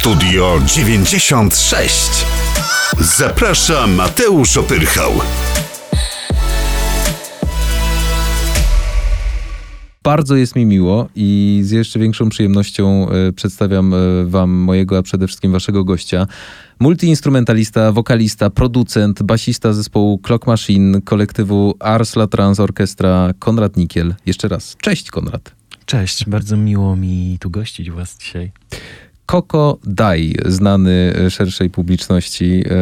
Studio 96. Zaprasza Mateusz Opyrchał. Bardzo jest mi miło i z jeszcze większą przyjemnością e, przedstawiam e, wam mojego, a przede wszystkim waszego gościa. Multiinstrumentalista, wokalista, producent, basista zespołu Clock Machine, kolektywu Ars La Trans Orchestra, Konrad Nikiel. Jeszcze raz, cześć Konrad. Cześć, bardzo miło mi tu gościć was dzisiaj. Koko Dai, znany szerszej publiczności. E,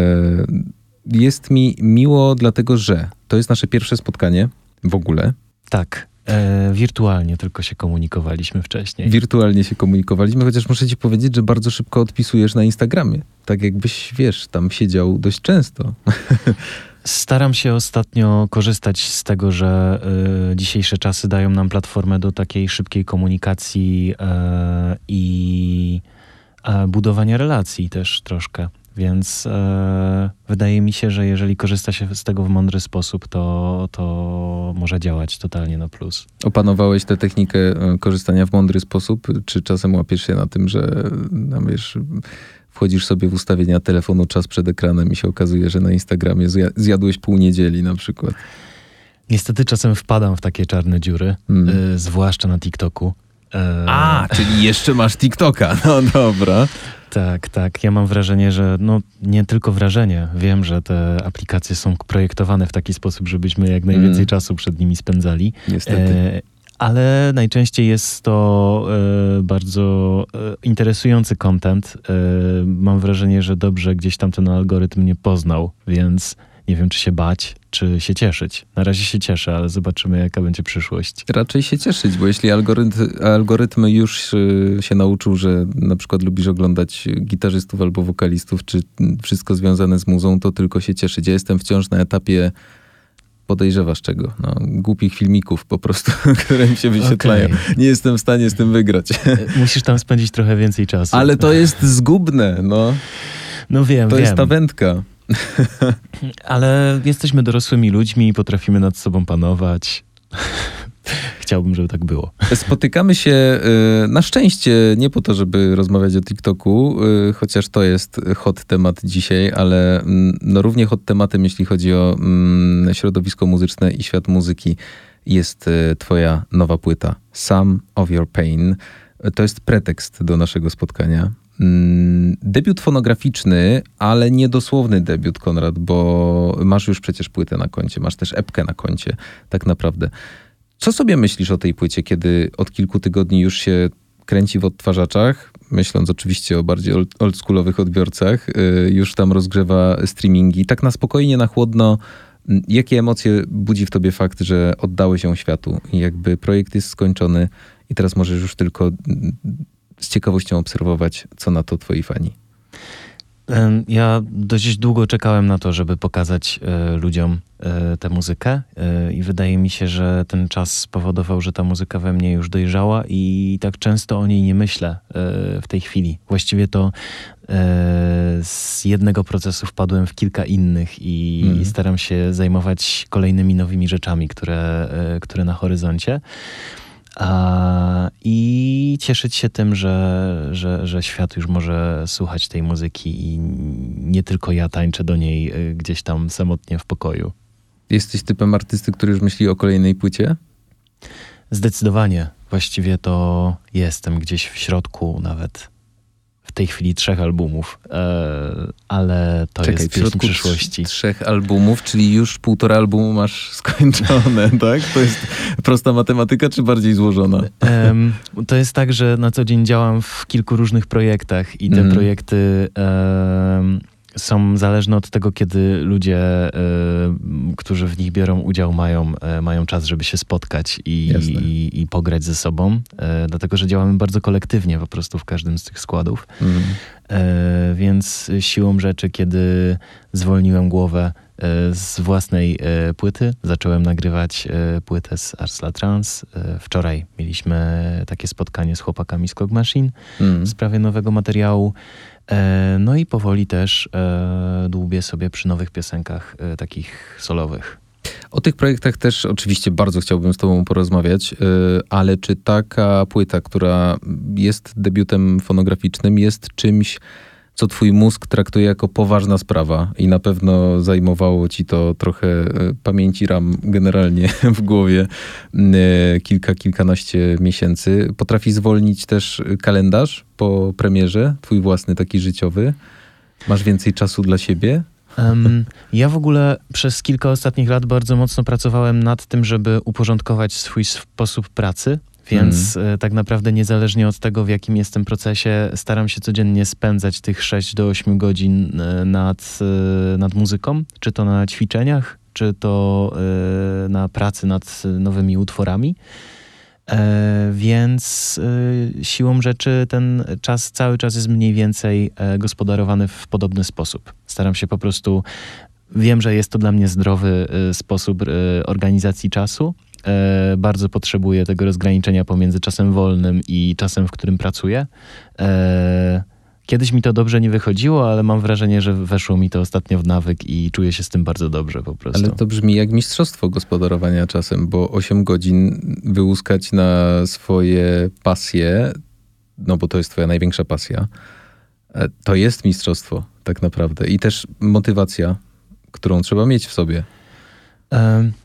jest mi miło, dlatego że to jest nasze pierwsze spotkanie w ogóle. Tak, e, wirtualnie tylko się komunikowaliśmy wcześniej. Wirtualnie się komunikowaliśmy, chociaż muszę ci powiedzieć, że bardzo szybko odpisujesz na Instagramie. Tak jakbyś, wiesz, tam siedział dość często. Staram się ostatnio korzystać z tego, że y, dzisiejsze czasy dają nam platformę do takiej szybkiej komunikacji y, i y, budowania relacji też troszkę. Więc e, wydaje mi się, że jeżeli korzysta się z tego w mądry sposób, to, to może działać totalnie na plus. Opanowałeś tę technikę korzystania w mądry sposób? Czy czasem łapiesz się na tym, że no wiesz, wchodzisz sobie w ustawienia telefonu czas przed ekranem i się okazuje, że na Instagramie zjadłeś pół niedzieli na przykład? Niestety czasem wpadam w takie czarne dziury, hmm. y, zwłaszcza na TikToku. E, A, czyli jeszcze masz TikToka. No dobra. Tak, tak. Ja mam wrażenie, że no nie tylko wrażenie. Wiem, że te aplikacje są projektowane w taki sposób, żebyśmy jak najwięcej mm. czasu przed nimi spędzali. Niestety. E, ale najczęściej jest to e, bardzo e, interesujący content. E, mam wrażenie, że dobrze gdzieś tam ten algorytm nie poznał, więc nie wiem, czy się bać, czy się cieszyć. Na razie się cieszę, ale zobaczymy, jaka będzie przyszłość. Raczej się cieszyć, bo jeśli algorytm, algorytm już y, się nauczył, że na przykład lubisz oglądać gitarzystów albo wokalistów, czy wszystko związane z muzą, to tylko się cieszyć. Ja jestem wciąż na etapie podejrzewasz czego? No, głupich filmików po prostu, które mi się wyświetlają. Okay. Nie jestem w stanie z tym wygrać. Musisz tam spędzić trochę więcej czasu. Ale to jest zgubne, no. No wiem, To wiem. jest ta wędka. Ale jesteśmy dorosłymi ludźmi i potrafimy nad sobą panować. Chciałbym, żeby tak było. Spotykamy się y, na szczęście nie po to, żeby rozmawiać o TikToku, y, chociaż to jest hot temat dzisiaj, ale mm, no równie hot tematem, jeśli chodzi o mm, środowisko muzyczne i świat muzyki, jest y, twoja nowa płyta Some of Your Pain. To jest pretekst do naszego spotkania. Mm, debiut fonograficzny, ale niedosłowny debiut, Konrad, bo masz już przecież płytę na koncie, masz też epkę na koncie, tak naprawdę. Co sobie myślisz o tej płycie, kiedy od kilku tygodni już się kręci w odtwarzaczach, myśląc oczywiście o bardziej oldschoolowych odbiorcach, y, już tam rozgrzewa streamingi. Tak na spokojnie, na chłodno, mm, jakie emocje budzi w tobie fakt, że oddałeś ją światu jakby projekt jest skończony i teraz możesz już tylko mm, z ciekawością obserwować, co na to twoi fani. Ja dość długo czekałem na to, żeby pokazać e, ludziom e, tę muzykę e, i wydaje mi się, że ten czas spowodował, że ta muzyka we mnie już dojrzała i tak często o niej nie myślę w tej chwili. Właściwie to z jednego procesu wpadłem w kilka innych i, mm. staram się zajmować kolejnymi nowymi rzeczami, które, które na horyzoncie. I cieszyć się tym, że, że, że świat już może słuchać tej muzyki i nie tylko ja tańczę do niej y, gdzieś tam samotnie w pokoju. Jesteś typem artysty, który już myśli o kolejnej płycie? Zdecydowanie. Właściwie to jestem gdzieś w środku nawet tej chwili trzech albumów, e, ale to Czekaj, jest w środku przyszłości. Trzech albumów, czyli już półtora albumu masz skończone, tak? To jest prosta matematyka, czy bardziej złożona? to jest tak, że na co dzień działam w kilku różnych projektach i te mm. projekty są zależne od tego, kiedy ludzie, y, którzy w nich biorą udział, mają, y, mają czas, żeby się spotkać i, i, i, pograć ze sobą. Y, dlatego, że działamy bardzo kolektywnie po prostu w każdym z tych składów. Mhm. Więc siłą rzeczy, kiedy zwolniłem głowę z własnej płyty, zacząłem nagrywać płytę z Arsla Trans. Wczoraj mieliśmy takie spotkanie z chłopakami z Cog Machine mhm. w sprawie nowego materiału. E, no i powoli też e, dłubię sobie przy nowych piosenkach e, takich solowych. O tych projektach też oczywiście bardzo chciałbym z Tobą porozmawiać, ale czy taka płyta, która jest debiutem fonograficznym, jest czymś, co Twój mózg traktuje jako poważna sprawa i na pewno zajmowało Ci to trochę yy, pamięci ram generalnie w głowie yy, kilka, kilkanaście miesięcy. Potrafi zwolnić też kalendarz po premierze, Twój własny taki życiowy? Masz więcej czasu dla siebie? Ja w ogóle przez kilka ostatnich lat bardzo mocno pracowałem nad tym, żeby uporządkować swój sposób pracy. Więc mm. tak naprawdę niezależnie od tego, w jakim jestem procesie, staram się codziennie spędzać tych 6 do 8 godzin e, nad, e, nad muzyką, czy to na ćwiczeniach, czy to na pracy nad nowymi utworami. E, więc e, siłą rzeczy ten czas cały czas jest mniej więcej e, gospodarowany w podobny sposób. Staram się po prostu, wiem, że jest to dla mnie zdrowy sposób organizacji czasu. Bardzo potrzebuję tego rozgraniczenia pomiędzy czasem wolnym i czasem, w którym pracuję. Kiedyś mi to dobrze nie wychodziło, ale mam wrażenie, że weszło mi to ostatnio w nawyk i czuję się z tym bardzo dobrze po prostu. Ale to brzmi jak mistrzostwo gospodarowania czasem, bo 8 godzin wyłuskać na swoje pasje, no bo to jest twoja największa pasja, e, to jest mistrzostwo tak naprawdę i też motywacja, którą trzeba mieć w sobie.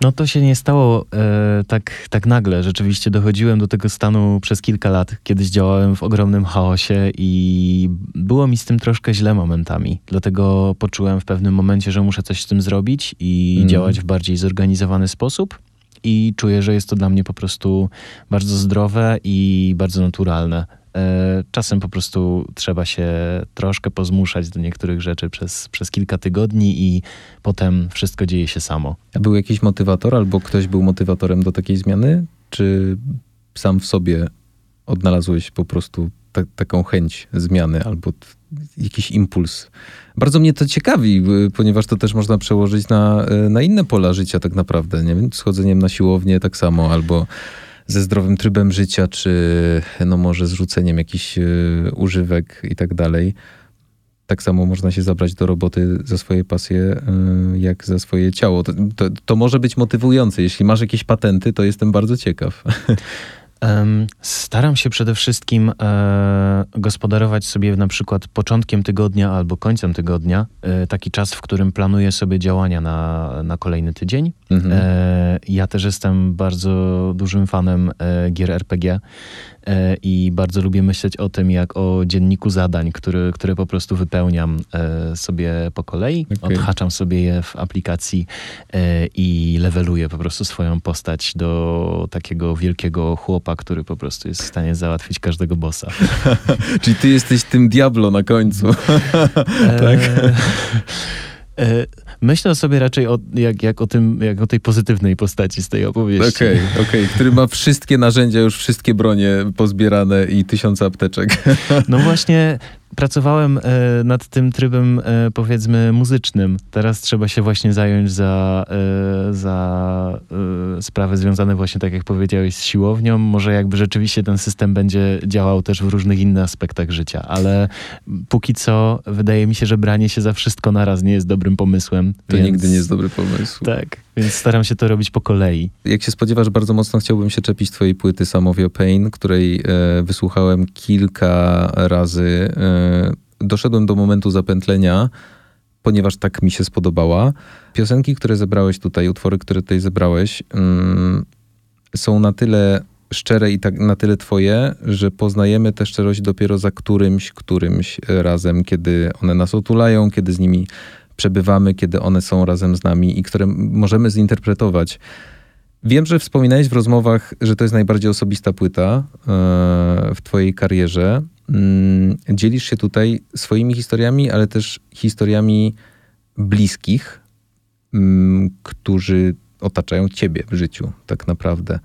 No to się nie stało e, tak, tak nagle. Rzeczywiście dochodziłem do tego stanu przez kilka lat. Kiedyś działałem w ogromnym chaosie i było mi z tym troszkę źle momentami. Dlatego poczułem w pewnym momencie, że muszę coś z tym zrobić i mm. działać w bardziej zorganizowany sposób. I czuję, że jest to dla mnie po prostu bardzo zdrowe i bardzo naturalne. E, czasem po prostu trzeba się troszkę pozmuszać do niektórych rzeczy przez, przez kilka tygodni i potem wszystko dzieje się samo. A był jakiś motywator albo ktoś był motywatorem do takiej zmiany? Czy sam w sobie odnalazłeś po prostu ta, taką chęć zmiany albo jakiś impuls? Bardzo mnie to ciekawi, ponieważ to też można przełożyć na, e, na inne pola życia tak naprawdę. Nie wiem, schodzeniem na siłownię tak samo albo ze zdrowym trybem życia, czy no może zrzuceniem jakichś y, używek i tak dalej. Tak samo można się zabrać do roboty za swoje pasje, y, jak za swoje ciało. To, to, to może być motywujące. Jeśli masz jakieś patenty, to jestem bardzo ciekaw. Staram się przede wszystkim e, gospodarować sobie na przykład początkiem tygodnia albo końcem tygodnia, e, taki czas, w którym planuję sobie działania na, na kolejny tydzień. Mhm. E, ja też jestem bardzo dużym fanem gier RPG i bardzo lubię myśleć o tym, jak o dzienniku zadań, który, które po prostu wypełniam sobie po kolei. Okay. Odhaczam sobie je w aplikacji i leveluję po prostu swoją postać do takiego wielkiego chłopa, który po prostu jest w stanie załatwić każdego bossa. Czyli ty jesteś tym Diablo na końcu. tak? E, myślę sobie raczej o, jak, jak, o tym, jak o tej pozytywnej postaci z tej opowieści. Okej, okay, okej, okay. który ma wszystkie narzędzia, już wszystkie bronie pozbierane i tysiące apteczek. No właśnie, pracowałem e, nad tym trybem, e, powiedzmy, muzycznym. Teraz trzeba się właśnie zająć za, e, za sprawy związane właśnie, tak jak powiedziałeś, z siłownią. Może jakby rzeczywiście ten system będzie działał też w różnych innych aspektach życia, ale póki co wydaje mi się, że branie się za wszystko naraz nie jest dobrym pomysłem. To więc... nigdy nie jest dobry pomysł. Tak, więc staram się to robić po kolei. Jak się spodziewasz, bardzo mocno chciałbym się czepić twojej płyty Samovio Pain, której e, wysłuchałem kilka razy. E, doszedłem do momentu zapętlenia, ponieważ tak mi się spodobała. Piosenki, które zebrałeś tutaj, utwory, które tutaj zebrałeś, mm, są na tyle szczere i tak na tyle twoje, że poznajemy tę szczerość dopiero za którymś, którymś razem, kiedy one nas otulają, kiedy z nimi przebywamy, kiedy one są razem z nami i które możemy zinterpretować. Wiem, że wspominałeś w rozmowach, że to jest najbardziej osobista płyta e, w Twojej karierze. Mm, dzielisz się tutaj swoimi historiami, ale też historiami bliskich, mm, którzy otaczają Ciebie w życiu, tak naprawdę.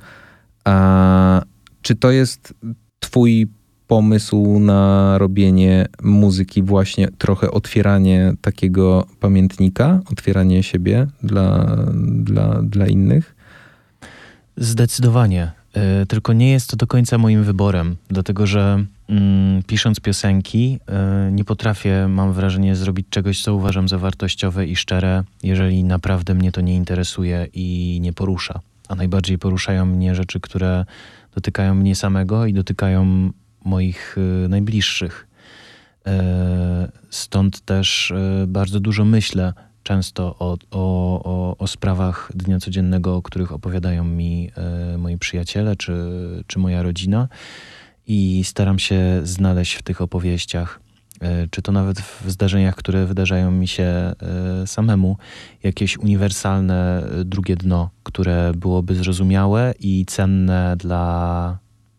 A czy to jest Twój pomysł na robienie muzyki, właśnie trochę otwieranie takiego pamiętnika, otwieranie siebie dla, dla, dla innych? Zdecydowanie. Yy, tylko nie jest to do końca moim wyborem, dlatego że mm, pisząc piosenki, y, nie potrafię, mam wrażenie, zrobić czegoś, co uważam za wartościowe i szczere, jeżeli naprawdę mnie to nie interesuje i nie porusza. A najbardziej poruszają mnie rzeczy, które dotykają mnie samego i dotykają moich y, najbliższych. Y, stąd też y, bardzo dużo myślę często o, o, o, sprawach dnia codziennego, o których opowiadają mi moi przyjaciele czy, czy moja rodzina i staram się znaleźć w tych opowieściach, czy to nawet w zdarzeniach, które wydarzają mi się samemu, jakieś uniwersalne drugie dno, które byłoby zrozumiałe i cenne dla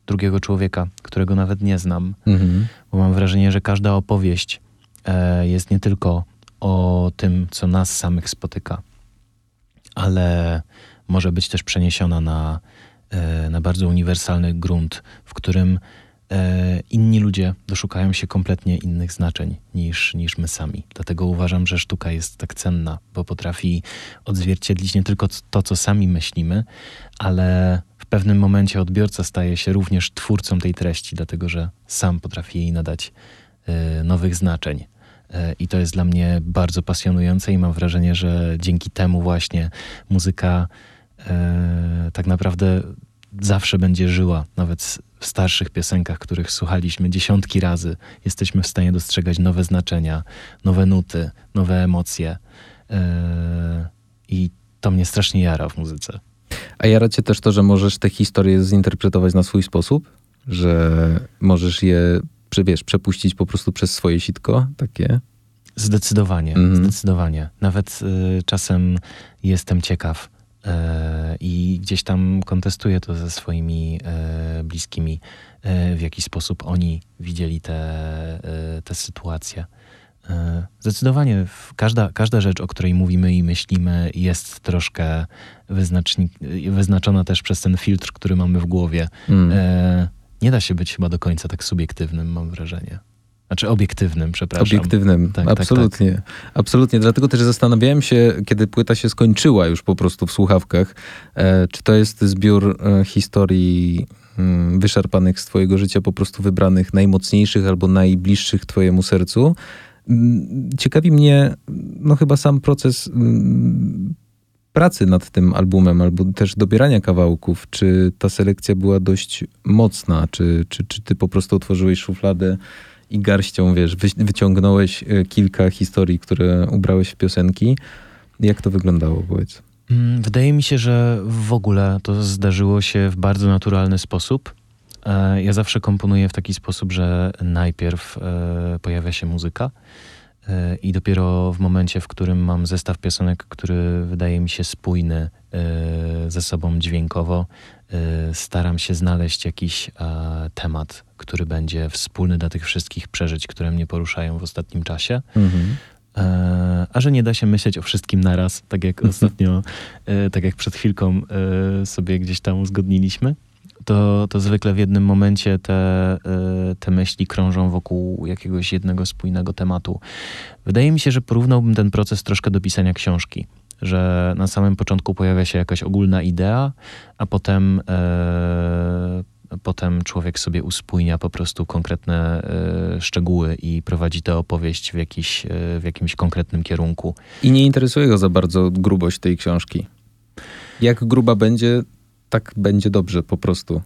drugiego człowieka, którego nawet nie znam. Mhm. Bo mam wrażenie, że każda opowieść e, jest nie tylko o tym, co nas samych spotyka, ale może być też przeniesiona na, e, na bardzo uniwersalny grunt, w którym e, inni ludzie doszukają się kompletnie innych znaczeń niż, niż my sami. Dlatego uważam, że sztuka jest tak cenna, bo potrafi odzwierciedlić nie tylko to, co sami myślimy, ale pewnym momencie odbiorca staje się również twórcą tej treści, dlatego że sam potrafi jej nadać e, nowych znaczeń. E, I to jest dla mnie bardzo pasjonujące i mam wrażenie, że dzięki temu właśnie muzyka e, tak naprawdę zawsze będzie żyła, nawet w starszych piosenkach, których słuchaliśmy dziesiątki razy. Jesteśmy w stanie dostrzegać nowe znaczenia, nowe nuty, nowe emocje. I to mnie strasznie jara w muzyce. A jara cię też to, że możesz te historie zinterpretować na swój sposób? Że możesz je, wiesz, przepuścić po prostu przez swoje sitko, takie? Zdecydowanie, Mhm. zdecydowanie. Nawet y, czasem jestem ciekaw y, i gdzieś tam kontestuję to ze swoimi y, bliskimi, y, w jaki sposób oni widzieli te, y, te sytuacje. Y, Zdecydowanie każda, każda rzecz, o której mówimy i myślimy, jest troszkę wyznaczona też przez ten filtr, który mamy w głowie. Mm. Y, Nie da się być chyba do końca tak subiektywnym, mam wrażenie. Znaczy obiektywnym, przepraszam. Obiektywnym, Tak, tak, absolutnie. Absolutnie, dlatego też zastanawiałem się, kiedy płyta się skończyła już po prostu w słuchawkach, e, czy to jest zbiór e, historii mm, wyszarpanych z twojego życia, po prostu wybranych najmocniejszych albo najbliższych twojemu sercu. Mm, Ciekawi mnie, no chyba sam proces mm, pracy nad tym albumem, albo też dobierania kawałków. Czy ta selekcja była dość mocna, czy, czy, czy ty po prostu otworzyłeś szufladę i garścią, wiesz, wy, wyciągnąłeś e, kilka historii, które ubrałeś w piosenki. Jak to wyglądało, powiedz? Mm, Wydaje mi się, że w ogóle to zdarzyło się w bardzo naturalny sposób. E, Ja zawsze komponuję w taki sposób, że najpierw e, pojawia się muzyka e, i dopiero w momencie, w którym mam zestaw piosenek, który wydaje mi się spójny ze sobą dźwiękowo, staram się znaleźć jakiś temat, który będzie wspólny dla tych wszystkich przeżyć, które mnie poruszają w ostatnim czasie. Mhm. A że nie da się myśleć o wszystkim naraz, tak jak ostatnio, tak jak przed chwilką sobie gdzieś tam uzgodniliśmy, to, to zwykle w jednym momencie te, e, te myśli krążą wokół jakiegoś jednego spójnego tematu. Wydaje mi się, że porównałbym ten proces troszkę do pisania książki. Że na samym początku pojawia się jakaś ogólna idea, a potem, e, potem człowiek sobie uspójnia po prostu konkretne e, szczegóły i prowadzi tę opowieść w, jakiś, e, w jakimś konkretnym kierunku. I nie interesuje go za bardzo grubość tej książki. Jak gruba będzie, tak będzie dobrze po prostu.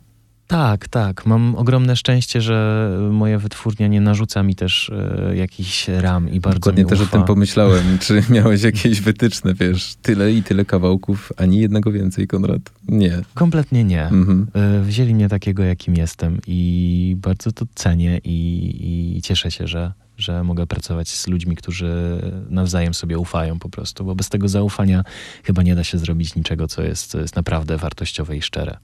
Tak, tak. Mam ogromne szczęście, że moja wytwórnia nie narzuca mi też e, jakichś ram i bardzo Dokładnie mi też o tym pomyślałem. Czy miałeś jakieś wytyczne, wiesz, tyle i tyle kawałków, ani jednego więcej, Konrad? Nie. Kompletnie nie. Mhm. E, Wzięli mnie takiego, jakim jestem i bardzo to cenię i, i cieszę się, że, że mogę pracować z ludźmi, którzy nawzajem sobie ufają po prostu, bo bez tego zaufania chyba nie da się zrobić niczego, co jest, co jest naprawdę wartościowe i szczere.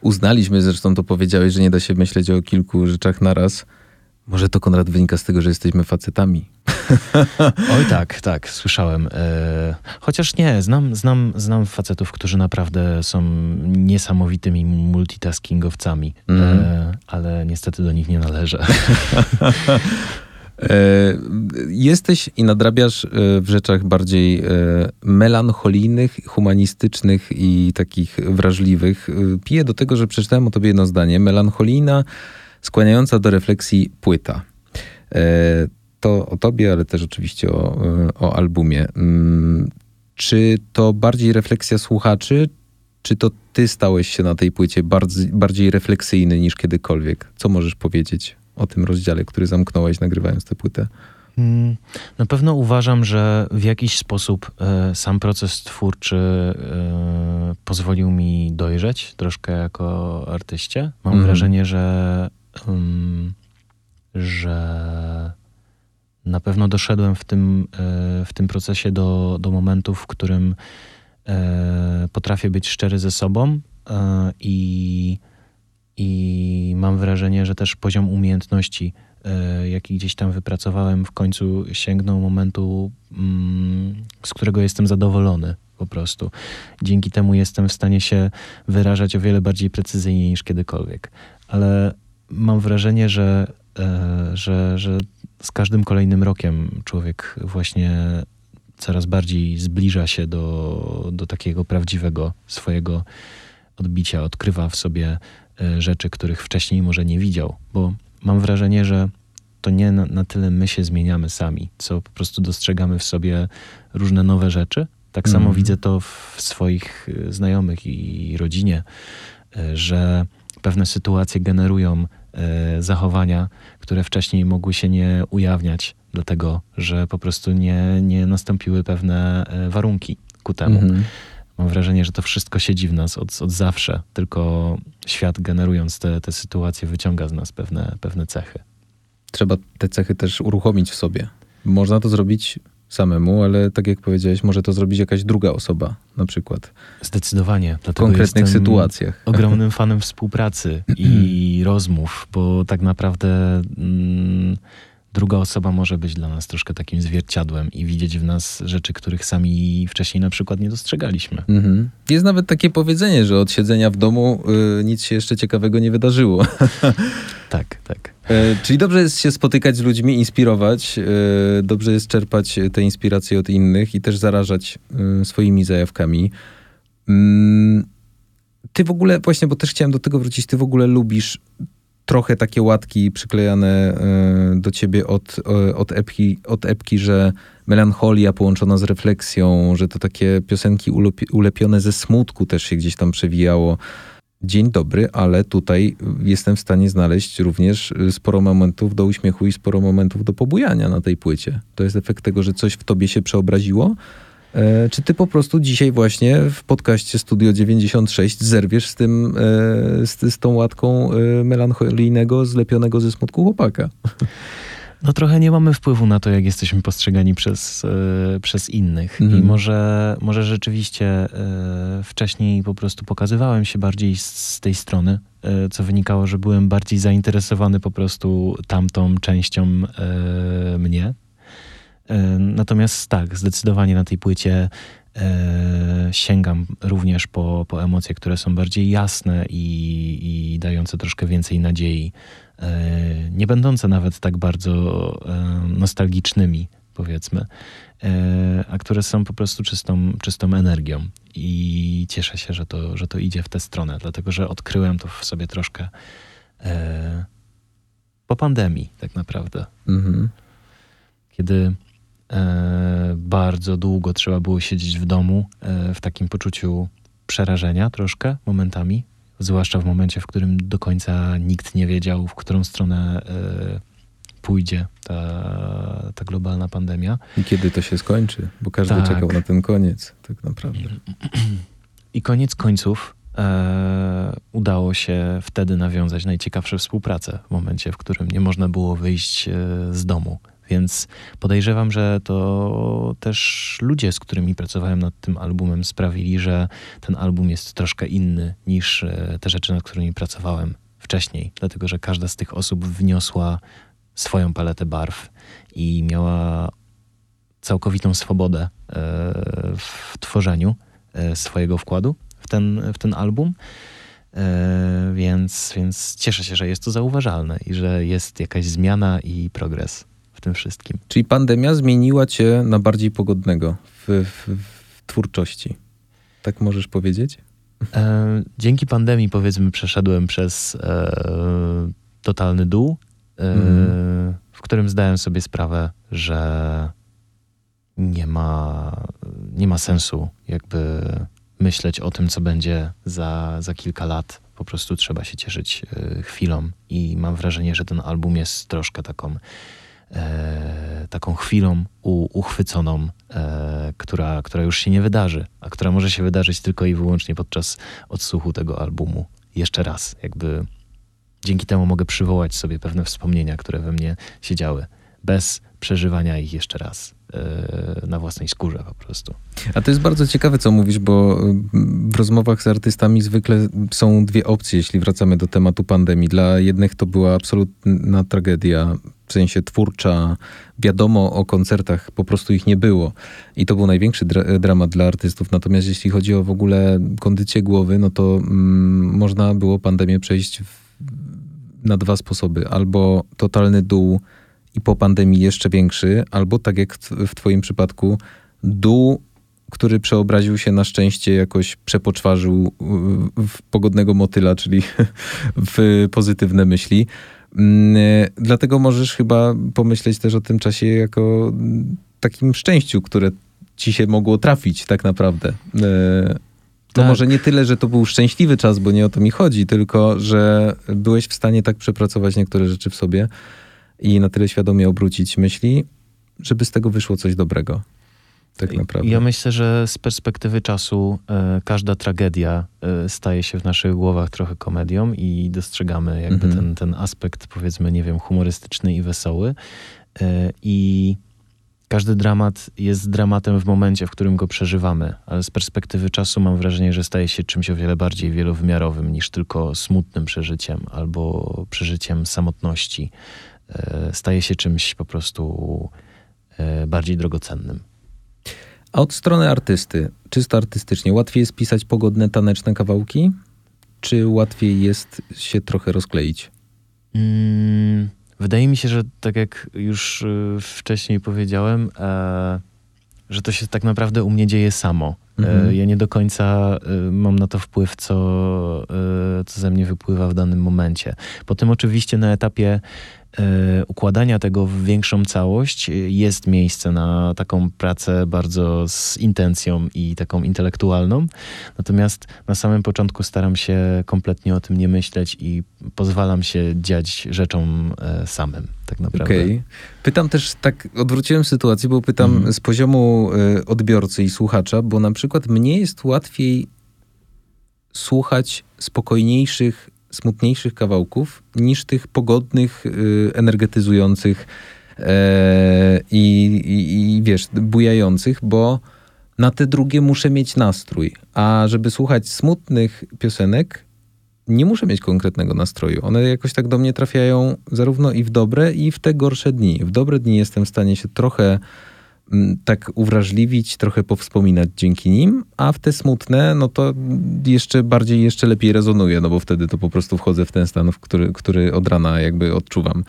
Uznaliśmy, zresztą to powiedziałeś, że nie da się myśleć o kilku rzeczach naraz. Może to, Konrad, wynika z tego, że jesteśmy facetami. Oj tak, tak, słyszałem. E, chociaż nie, znam, znam, znam facetów, którzy naprawdę są niesamowitymi multitaskingowcami, e, ale niestety do nich nie należę. E, jesteś i nadrabiasz e, w rzeczach bardziej e, melancholijnych, humanistycznych i takich wrażliwych. Piję do tego, że przeczytałem o tobie jedno zdanie. Melancholijna skłaniająca do refleksji płyta. To o tobie, ale też oczywiście o, o albumie. Mm, czy to bardziej refleksja słuchaczy, czy to ty stałeś się na tej płycie bardziej refleksyjny niż kiedykolwiek? Co możesz powiedzieć o tym rozdziale, który zamknąłeś nagrywając tę płytę? Mm, na pewno uważam, że w jakiś sposób e, sam proces twórczy e, pozwolił mi dojrzeć troszkę jako artyście. Mam mm. wrażenie, że, że na pewno doszedłem w tym, e, w tym procesie do, do momentu, w którym potrafię być szczery ze sobą i, i mam wrażenie, że też poziom umiejętności E, jaki gdzieś tam wypracowałem, w końcu sięgnął momentu, mm, z którego jestem zadowolony po prostu. Dzięki temu jestem w stanie się wyrażać o wiele bardziej precyzyjnie niż kiedykolwiek. Ale mam wrażenie, że, e, że, że z każdym kolejnym rokiem człowiek właśnie coraz bardziej zbliża się do, do takiego prawdziwego swojego odbicia, odkrywa w sobie rzeczy, których wcześniej może nie widział, bo mam wrażenie, że to nie na, na, tyle my się zmieniamy sami, co po prostu dostrzegamy w sobie różne nowe rzeczy. Tak samo mm. widzę to w swoich y, znajomych i rodzinie, y, że pewne sytuacje generują zachowania, które wcześniej mogły się nie ujawniać, dlatego że po prostu nie, nie nastąpiły pewne warunki ku temu. Mm. Mam wrażenie, że to wszystko siedzi w nas od, od zawsze, tylko świat generując te, te sytuacje wyciąga z nas pewne, pewne cechy. Trzeba te cechy też uruchomić w sobie. Można to zrobić samemu, ale tak jak powiedziałeś, może to zrobić jakaś druga osoba na przykład. Zdecydowanie. W konkretnych sytuacjach. Ogromnym fanem współpracy i rozmów, bo tak naprawdę... Mm, druga osoba może być dla nas troszkę takim zwierciadłem i widzieć w nas rzeczy, których sami wcześniej na przykład nie dostrzegaliśmy. Mhm. Jest nawet takie powiedzenie, że od siedzenia w domu y, nic się jeszcze ciekawego nie wydarzyło. tak, tak. E, czyli dobrze jest się spotykać z ludźmi, inspirować, e, dobrze jest czerpać te inspiracje od innych i też zarażać e, swoimi zajawkami. Mm, ty w ogóle, właśnie, bo też chciałem do tego wrócić, ty w ogóle lubisz trochę takie łatki przyklejane e, do ciebie od, e, od, epki, od epki, że melancholia połączona z refleksją, że to takie piosenki ulepione ze smutku też się gdzieś tam przewijało. Dzień dobry, ale tutaj jestem w stanie znaleźć również sporo momentów do uśmiechu i sporo momentów do pobujania na tej płycie. To jest efekt tego, że coś w tobie się przeobraziło, czy ty po prostu dzisiaj właśnie w podcaście Studio 96 zerwiesz z tym, e, z, z tą łatką e, melancholijnego, zlepionego ze smutku chłopaka? No trochę nie mamy wpływu na to, jak jesteśmy postrzegani przez, przez innych. Mhm. I może, może rzeczywiście wcześniej po prostu pokazywałem się bardziej z, z tej strony, co wynikało, że byłem bardziej zainteresowany po prostu tamtą częścią mnie, E, natomiast tak, zdecydowanie na tej płycie e, sięgam również po, po emocje, które są bardziej jasne i, i dające troszkę więcej nadziei. E, nie będące nawet tak bardzo nostalgicznymi, powiedzmy, a które są po prostu czystą, czystą energią. I cieszę się, że to, że to idzie w tę stronę, dlatego że odkryłem to w sobie troszkę po pandemii, tak naprawdę. Mhm. Kiedy E, bardzo długo trzeba było siedzieć w domu e, w takim poczuciu przerażenia troszkę momentami, zwłaszcza w momencie, w którym do końca nikt nie wiedział, w którą stronę e, pójdzie ta, ta globalna pandemia. I kiedy to się skończy, bo każdy tak. czekał na ten koniec, tak naprawdę. I koniec końców e, udało się wtedy nawiązać najciekawsze współpracę w momencie, w którym nie można było wyjść e, z domu. Więc podejrzewam, że to też ludzie, z którymi pracowałem nad tym albumem, sprawili, że ten album jest troszkę inny niż e, te rzeczy, nad którymi pracowałem wcześniej, dlatego że każda z tych osób wniosła swoją paletę barw i miała całkowitą swobodę e, w tworzeniu e, swojego wkładu w ten, w ten album. Więc, więc cieszę się, że jest to zauważalne i że jest jakaś zmiana i progres tym wszystkim. Czyli pandemia zmieniła cię na bardziej pogodnego w, w, w twórczości. Tak możesz powiedzieć? E, dzięki pandemii, powiedzmy, przeszedłem przez e, totalny dół, Mhm. w którym zdałem sobie sprawę, że nie ma, nie ma sensu jakby myśleć o tym, co będzie za, za kilka lat. Po prostu trzeba się cieszyć e, chwilą i mam wrażenie, że ten album jest troszkę taką, e, taką chwilą u, uchwyconą, e, która, która już się nie wydarzy, a która może się wydarzyć tylko i wyłącznie podczas odsłuchu tego albumu. Jeszcze raz, jakby dzięki temu mogę przywołać sobie pewne wspomnienia, które we mnie siedziały, bez przeżywania ich jeszcze raz yy, na własnej skórze po prostu. A to jest bardzo ciekawe, co mówisz, bo w rozmowach z artystami zwykle są dwie opcje, jeśli wracamy do tematu pandemii. Dla jednych to była absolutna tragedia, w sensie twórcza. Wiadomo o koncertach, po prostu ich nie było. I to był największy dra dramat dla artystów. Natomiast jeśli chodzi o w ogóle kondycję głowy, no to mm, można było pandemię przejść w, na dwa sposoby. Albo totalny dół i po pandemii jeszcze większy, albo tak jak w Twoim przypadku, dół, który przeobraził się na szczęście, jakoś przepoczwarzył w pogodnego motyla, czyli w pozytywne myśli. Mm, dlatego możesz chyba pomyśleć też o tym czasie jako takim szczęściu, które ci się mogło trafić tak naprawdę. E, to tak. może nie tyle, że to był szczęśliwy czas, bo nie o to mi chodzi, tylko że byłeś w stanie tak przepracować niektóre rzeczy w sobie, i na tyle świadomie obrócić myśli, żeby z tego wyszło coś dobrego. Tak naprawdę. Ja myślę, że z perspektywy czasu e, każda tragedia e, staje się w naszych głowach trochę komedią i dostrzegamy jakby mhm. ten, ten aspekt, powiedzmy, nie wiem, humorystyczny i wesoły. E, I każdy dramat jest dramatem w momencie, w którym go przeżywamy, ale z perspektywy czasu mam wrażenie, że staje się czymś o wiele bardziej wielowymiarowym niż tylko smutnym przeżyciem albo przeżyciem samotności. E, staje się czymś po prostu e, bardziej drogocennym. A od strony artysty, czysto artystycznie, łatwiej jest pisać pogodne, taneczne kawałki, czy łatwiej jest się trochę rozkleić? Mm, wydaje mi się, że tak jak już y, wcześniej powiedziałem, e, że to się tak naprawdę u mnie dzieje samo. E, mhm. Ja nie do końca e, mam na to wpływ, co, e, co ze mnie wypływa w danym momencie. Potem oczywiście na etapie E, układania tego w większą całość jest miejsce na taką pracę bardzo z intencją i taką intelektualną. Natomiast na samym początku staram się kompletnie o tym nie myśleć i pozwalam się dziać rzeczom e, samym, tak naprawdę. Okay. Pytam też, tak odwróciłem sytuację, bo pytam mm. z poziomu e, odbiorcy i słuchacza, bo na przykład mnie jest łatwiej słuchać spokojniejszych smutniejszych kawałków niż tych pogodnych, y, energetyzujących e, i, i, i wiesz, bujających, bo na te drugie muszę mieć nastrój. A żeby słuchać smutnych piosenek, nie muszę mieć konkretnego nastroju. One jakoś tak do mnie trafiają zarówno i w dobre, i w te gorsze dni. W dobre dni jestem w stanie się trochę tak uwrażliwić, trochę powspominać dzięki nim, a w te smutne, no to jeszcze bardziej, jeszcze lepiej rezonuje, no bo wtedy to po prostu wchodzę w ten stan, w który, który od rana jakby odczuwam.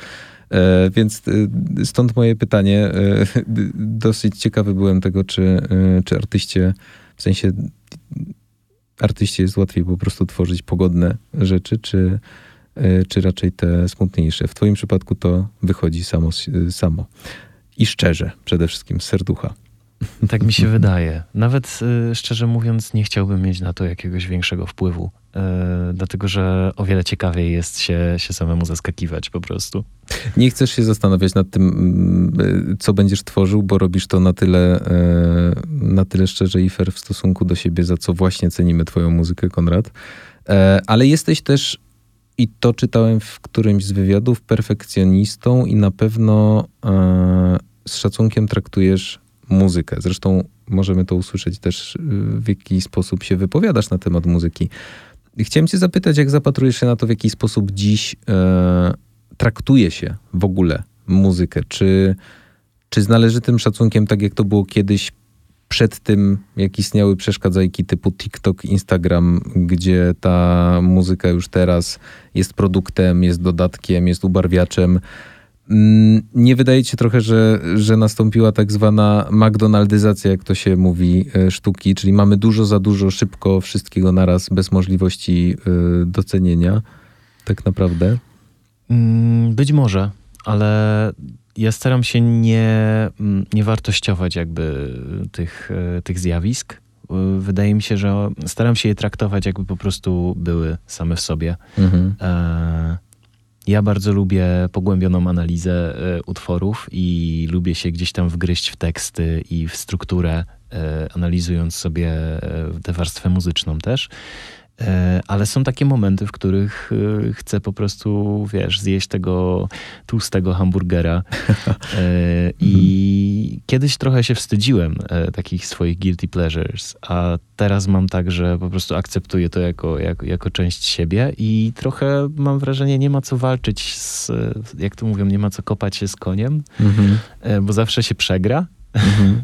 E, więc e, stąd moje pytanie. E, dosyć ciekawy byłem tego, czy, e, czy artyście, w sensie artyście jest łatwiej po prostu tworzyć pogodne rzeczy, czy, e, czy raczej te smutniejsze. W twoim przypadku to wychodzi samo. samo i szczerze, przede wszystkim z serducha. Tak mi się wydaje. Nawet y, szczerze mówiąc, nie chciałbym mieć na to jakiegoś większego wpływu, y, dlatego że o wiele ciekawiej jest się, się samemu zaskakiwać po prostu. Nie chcesz się zastanawiać nad tym, y, co będziesz tworzył, bo robisz to na tyle, na tyle szczerze i fair w stosunku do siebie, za co właśnie cenimy Twoją muzykę, Konrad. Ale jesteś też i to czytałem w którymś z wywiadów, perfekcjonistą i na pewno e, z szacunkiem traktujesz muzykę. Zresztą możemy to usłyszeć też, e, w jaki sposób się wypowiadasz na temat muzyki. Chciałem cię zapytać, jak zapatrujesz się na to, w jaki sposób dziś e, traktuje się w ogóle muzykę? Czy, czy z należytym szacunkiem, tak jak to było kiedyś, przed tym, jak istniały przeszkadzajki typu TikTok, Instagram, gdzie ta muzyka już teraz jest produktem, jest dodatkiem, jest ubarwiaczem. Mm, nie wydaje ci trochę, że, że nastąpiła tak zwana McDonaldyzacja, jak to się mówi, e, sztuki, czyli mamy dużo za dużo, szybko, wszystkiego naraz, bez możliwości e, docenienia, tak naprawdę? Mm, być może, ale ja staram się nie, mm, nie wartościować jakby tych, e, tych zjawisk. E, Wydaje mi się, że staram się je traktować jakby po prostu były same w sobie. Mhm. E, Ja bardzo lubię pogłębioną analizę utworów i lubię się gdzieś tam wgryźć w teksty i w strukturę, analizując sobie tę warstwę muzyczną też. E, Ale są takie momenty, w których e, chcę po prostu, wiesz, zjeść tego tłustego hamburgera. E, I kiedyś trochę się wstydziłem takich swoich guilty pleasures, a teraz mam tak, że po prostu akceptuję to jako, jako, jako część siebie i trochę mam wrażenie, nie ma co walczyć z, jak to mówią, nie ma co kopać się z koniem, Mhm. bo zawsze się przegra. Mhm.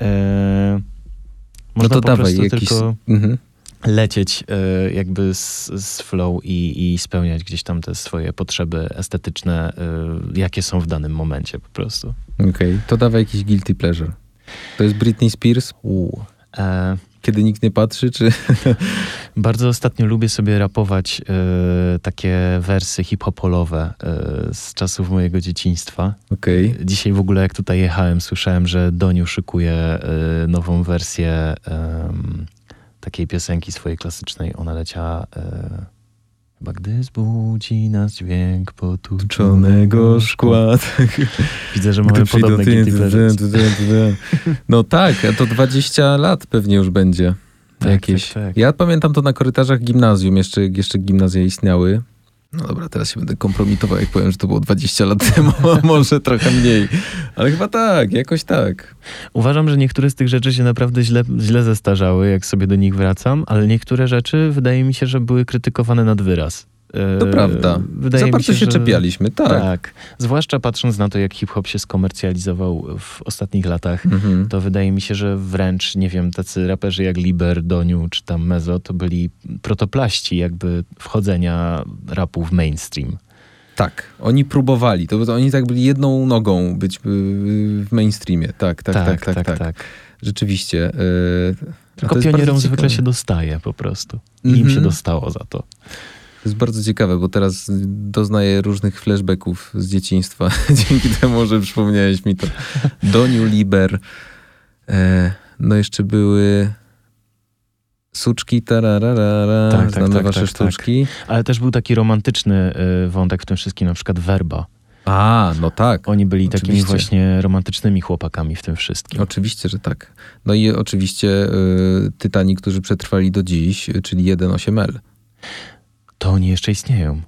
E, No Można to po dawaj prostu jakiś... tylko Mhm. Lecieć e, jakby z, z flow i, i spełniać gdzieś tam te swoje potrzeby estetyczne, e, jakie są w danym momencie po prostu. Okej, to dawaj jakiś guilty pleasure. To jest Britney Spears. E, kiedy nikt nie patrzy, czy... bardzo ostatnio lubię sobie rapować e, takie wersy hip-hopolowe e, z czasów mojego dzieciństwa. Okej. Dzisiaj w ogóle jak tutaj jechałem, słyszałem, że Doniu szykuje e, nową wersję em, takiej piosenki swojej klasycznej. Ona leciała e, chyba gdy zbudzi nas dźwięk potłuczonego szkła. Widzę, że mamy Gdy podobne ty- guilty ty- pleasures. ty- ty- ty- ty. No tak, to 20 lat pewnie już będzie. Tak, jakieś. tak, tak. Ja pamiętam to na korytarzach gimnazjum, jeszcze, jeszcze gimnazja istniały. No dobra, teraz się będę kompromitował, jak powiem, że to było 20 lat temu, może trochę mniej. Ale chyba tak, jakoś tak. Uważam, że niektóre z tych rzeczy się naprawdę źle, źle zestarzały, jak sobie do nich wracam, ale niektóre rzeczy wydaje mi się, że były krytykowane nad wyraz. E, To prawda. Wydaje Za bardzo się, że- czepialiśmy, tak. Tak. Zwłaszcza patrząc na to, jak hip-hop się skomercjalizował w ostatnich latach, Mhm. to wydaje mi się, że wręcz, nie wiem, tacy raperzy jak Liber, Doniu czy tam Mezo, to byli protoplaści jakby wchodzenia rapu w mainstream. Tak, oni próbowali. To, to oni tak byli jedną nogą być y, w mainstreamie. Tak, tak, tak, tak, tak. Rzeczywiście. y, a Tylko to jest pionierom zwykle się dostaje po prostu. I im Mhm. się dostało za to. To jest bardzo ciekawe, bo teraz doznaję różnych flashbacków z dzieciństwa. Dzięki temu, że przypomniałeś mi to. Doniu Liber. E, no jeszcze były suczki, tararara, Tak, tak, znane tak, wasze tak, tak. sztuczki. Ale też był taki romantyczny y, wątek w tym wszystkim, na przykład Werba. A, no tak. Oni byli takimi Oczywiście. właśnie romantycznymi chłopakami w tym wszystkim. Oczywiście, że tak. No i oczywiście y, tytani, którzy przetrwali do dziś, czyli 1.8L. To oni jeszcze istnieją.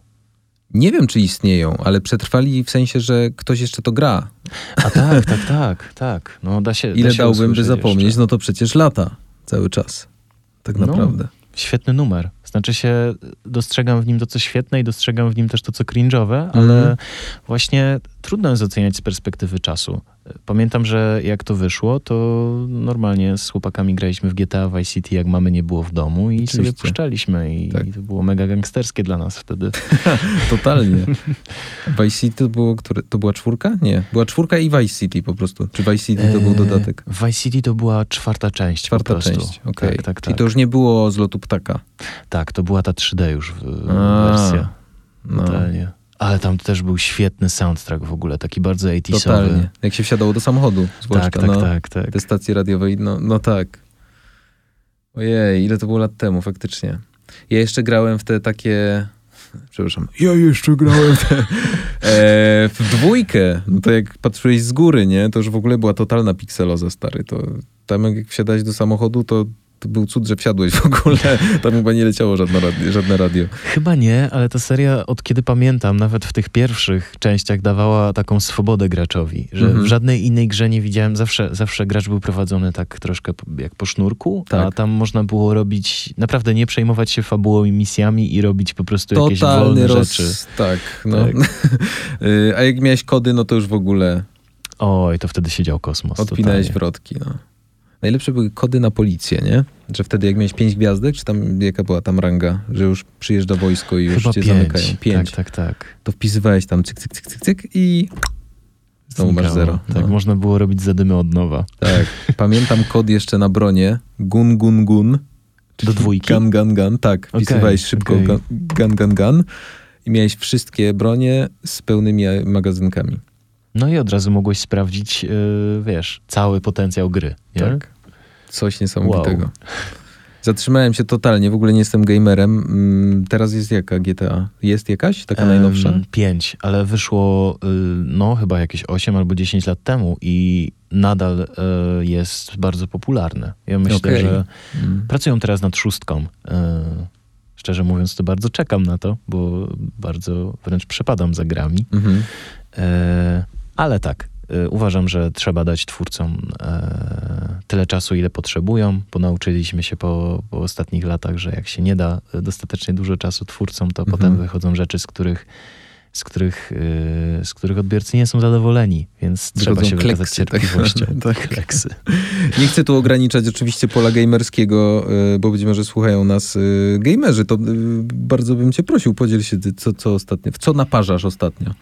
Nie wiem, czy istnieją, ale przetrwali w sensie, że ktoś jeszcze to gra. A tak, tak, tak, tak. No da się Ile da się dałbym, by zapomnieć? jeszcze. No to przecież lata cały czas. Tak No. naprawdę. Świetny numer. Znaczy się, dostrzegam w nim to, co świetne i dostrzegam w nim też to, co cringe'owe, ale Mhm. właśnie trudno jest oceniać z perspektywy czasu. Pamiętam, że jak to wyszło, to normalnie z chłopakami graliśmy w GTA Vice City, jak mamy nie było w domu i sobie Oczywiście. puszczaliśmy i, Tak. i to było mega gangsterskie dla nas wtedy. Totalnie. Vice City to, było, które, to była czwórka? Nie. Była czwórka i Vice City po prostu. Czy Vice City to był Eee, dodatek? Vice City to była czwarta część Czwarta część, okej. Tak, tak, Czyli tak. to już nie było z lotu ptaka. Tak, to była ta 3D już w- A, wersja. No, Totalnie. Ale tam też był świetny soundtrack w ogóle, taki bardzo 80sowy. totalnie. Jak się wsiadało do samochodu, zwłaszcza. Tak, tak, no, tak, tak. Te stacje radiowe, no, no tak. Ojej, ile to było lat temu faktycznie. Ja jeszcze grałem w te takie... Przepraszam. Ja jeszcze grałem w, te, e, w dwójkę. No to jak patrzyłeś z góry, nie? To już w ogóle była totalna pikseloza, stary. To tam jak wsiadałeś do samochodu, to, to był cud, że wsiadłeś w ogóle. Tam chyba nie leciało żadne radio. Żadne radio. Chyba nie, ale ta seria od kiedy pamiętam, nawet w tych pierwszych częściach dawała taką swobodę graczowi, że Mhm. w żadnej innej grze nie widziałem, zawsze, zawsze gracz był prowadzony tak troszkę jak po sznurku, a Tak. tam można było robić, naprawdę nie przejmować się fabułą i misjami i robić po prostu jakieś Totalny wolne roz... rzeczy. Tak, no. Tak. Y, A jak miałeś kody, no to już w ogóle Oj, to wtedy siedział kosmos. Odpinałeś totalnie. wrotki, no. Najlepsze były kody na policję, nie? Że wtedy jak miałeś pięć gwiazdek, czy tam jaka była tam ranga, że już przyjeżdża wojsko i już Chyba cię pięć. zamykają. Pięć. Tak, tak, tak. To wpisywałeś tam cyk, cyk, cyk, cyk, cyk i znowu masz zero. Tak, no. można było robić zadymy od nowa. tak. Pamiętam kod jeszcze na bronie. Gun, gun, gun. Do dwójki? Gun, gun, gun. Tak. Wpisywałeś szybko okej. gun, gun, gun, gun. i miałeś wszystkie bronie z pełnymi magazynkami. No i od razu mogłeś sprawdzić, yy, wiesz, cały potencjał gry. Nie? Tak. Coś niesamowitego. Wow. Zatrzymałem się totalnie, w ogóle nie jestem gamerem. Mm, teraz jest jaka GTA? Jest jakaś taka najnowsza? Um, pięć, ale wyszło y, no chyba jakieś 8 albo 10 lat temu i nadal y, jest bardzo popularne. Ja myślę, okay. że mm. pracują teraz nad szóstką. Y, szczerze mówiąc, to bardzo czekam na to, bo bardzo wręcz przepadam za grami. Mm -hmm. ale tak, uważam, że trzeba dać twórcom e, tyle czasu, ile potrzebują, bo nauczyliśmy się po, po ostatnich latach, że jak się nie da dostatecznie dużo czasu twórcom, to mhm. potem wychodzą rzeczy, z których z których, y, z których odbiorcy nie są zadowoleni, więc Wychodzą trzeba się kleksy, wykazać tak. cierpliwością. Tak, tak. Kleksy. Nie chcę tu ograniczać oczywiście pola gamerskiego, y, bo być może słuchają nas gamerzy, to bardzo bym cię prosił, podziel się, co, co ostatnio, w co naparzasz ostatnio?